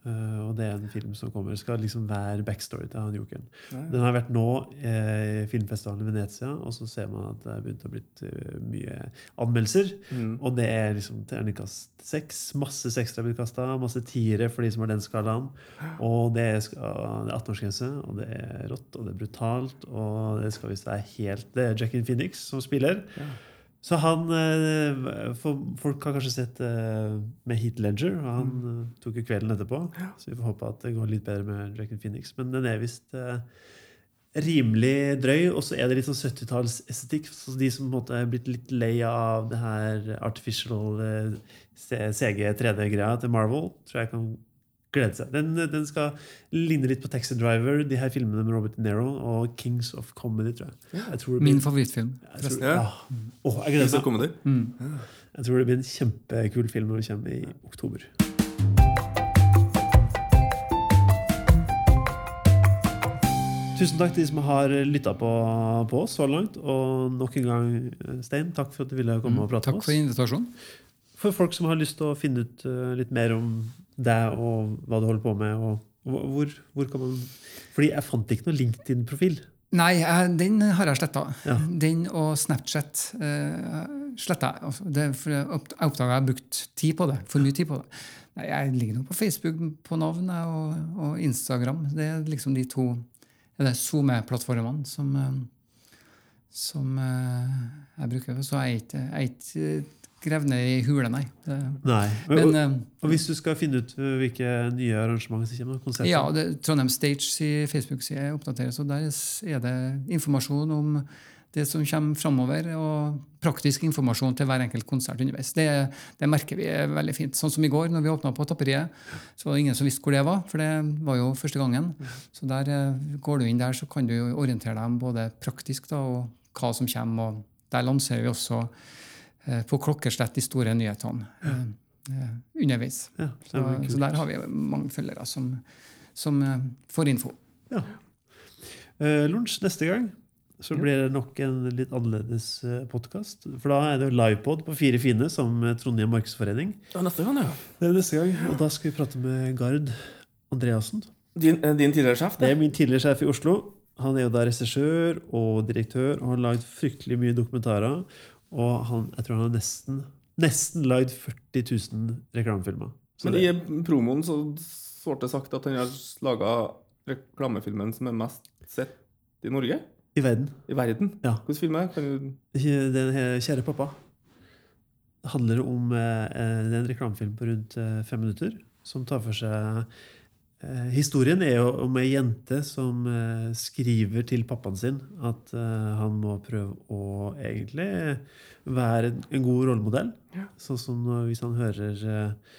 Uh, og det er en film som kommer. Det skal liksom være backstory til han Jokeren. Ja, ja. Den har vært nå eh, i filmfestivalen i Venezia, og så ser man at det er begynt å bli mye anmeldelser. Mm. Og det er liksom terningkast seks. Masse seksere blitt kasta, masse tiere for de som har den skalaen. Og det er, uh, er 18-årsgrense, og det er rått, og det er brutalt, og det skal visst være helt Det er Jackin Phoenix som spiller. Ja. Så han eh, Folk har kanskje sett eh, med Heat Ledger, og han mm. tok jo kvelden etterpå. Så vi får håpe at det går litt bedre med Jackin Phoenix. Men den er visst eh, rimelig drøy, og så er det litt sånn 70-tallsestetikk. Så de som på en måte er blitt litt lei av det her artificial eh, CG 3D-greia til Marvel, tror jeg kan glede seg. Den, den skal ligne litt på Taxi Driver, de her filmene med Robert De Niro, og Kings of Comedy, tror jeg. jeg tror blir, Min favorittfilm. jeg tror, Ja. ja. Oh, jeg gleder det meg. Mm. Jeg tror det blir en kjempekul film når den kommer i oktober. Tusen takk til de som har lytta på, på oss så langt. Og nok en gang, Stein, takk for at du ville komme og prate med oss. Takk for invitasjonen. For folk som har lyst til å finne ut eh, litt mer om deg og hva du holder på med, og, hvor, hvor kan man Fordi jeg fant ikke noe LinkedIn-profil. Nei, den har jeg sletta. Ja. Den og Snapchat uh, sletta jeg. Altså, det, jeg oppdaga jeg har brukt tid på det. For mye tid på det. Nei, jeg ligger nå på Facebook på navn og, og Instagram. Det er liksom de to SoMe-plattformene som, eh, som uh, jeg bruker. Så jeg er ikke gravd ned i hule, nei. Det, Nei. Men, men og, eh, og hvis du skal finne ut eh, hvilke nye arrangement som kommer, konserter Ja, det, Trondheim Stage i Facebook-side oppdateres, og der er det informasjon om det som kommer framover, og praktisk informasjon til hver enkelt konsert underveis. Det, det, merker vi er veldig fint. Sånn som i går, når vi åpna på Tapperiet, så var det ingen som visste hvor det var, for det var jo første gangen. Så der eh, går du inn der, så kan du orientere dem både praktisk da, og hva som kommer. og Der lanserer vi også på klokkeslett de store nyhetene eh, eh, underveis. Ja, Så, så der har vi mange følgere som, som eh, får info. Ja. Uh, lunsj neste gang så blir det nok en litt annerledes podkast. For da er det jo livepod på Fire fine som eh, Trondheim Markedsforening. Ja, neste gang, ja. Det er neste gang, Og da skal vi prate med Gard Andreassen. Din, eh, din tidligere sjef? Det er min tidligere sjef i Oslo. Han er jo da regissør og direktør og har lagd fryktelig mye dokumentarer. Og han, jeg tror han har nesten, nesten lagd 40 000 reklamefilmer. Men i promoen så ble det sagt at han har laga reklamefilmen som er mest sett i Norge? I verden. I verden? Ja. Hvilken film er du det? Den Kjære pappa. Det handler om eh, det er en reklamefilm på rundt eh, fem minutter som tar for seg eh, Historien er jo om ei jente som eh, skriver til pappaen sin at eh, han må prøve å egentlig være en, god rollemodell. Sånn som hvis han hører eh,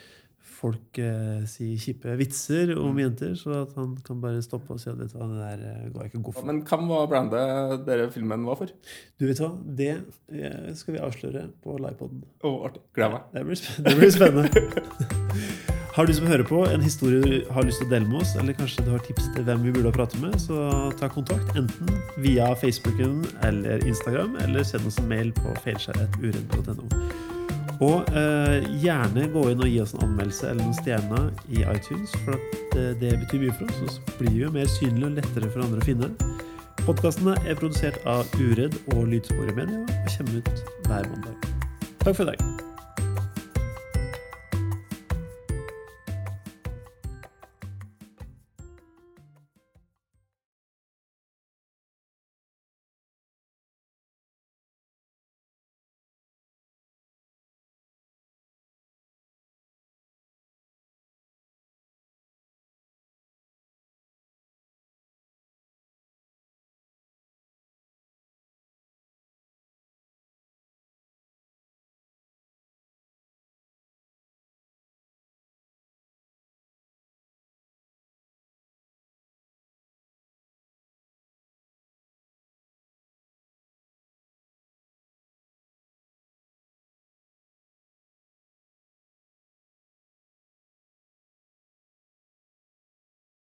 folk eh, si kjipe vitser om jenter, så at han kan bare stoppe og si at vet du hva, det der eh, går jeg ikke god for. Men hvem var brandet dere filmen var for? Du vet hva, det eh, skal vi avsløre på livepoden. Oh, artig. Gleder meg. Det blir, sp- det blir spennende. Har du som hører på en historie du har lyst til å dele med oss, eller kanskje du har tips til hvem vi burde prate med, så ta kontakt enten via Facebooken eller Instagram, eller send oss en mail på feilskjærheturen.no. Og eh, gjerne gå inn og gi oss en anmeldelse eller noen stjerner i iTunes, for at eh, det betyr mye for oss, og så blir vi jo mer synlige og lettere for andre å finne. Podkastene er produsert av Uredd og Lydsporet Media og kommer ut hver mandag. Takk for i dag.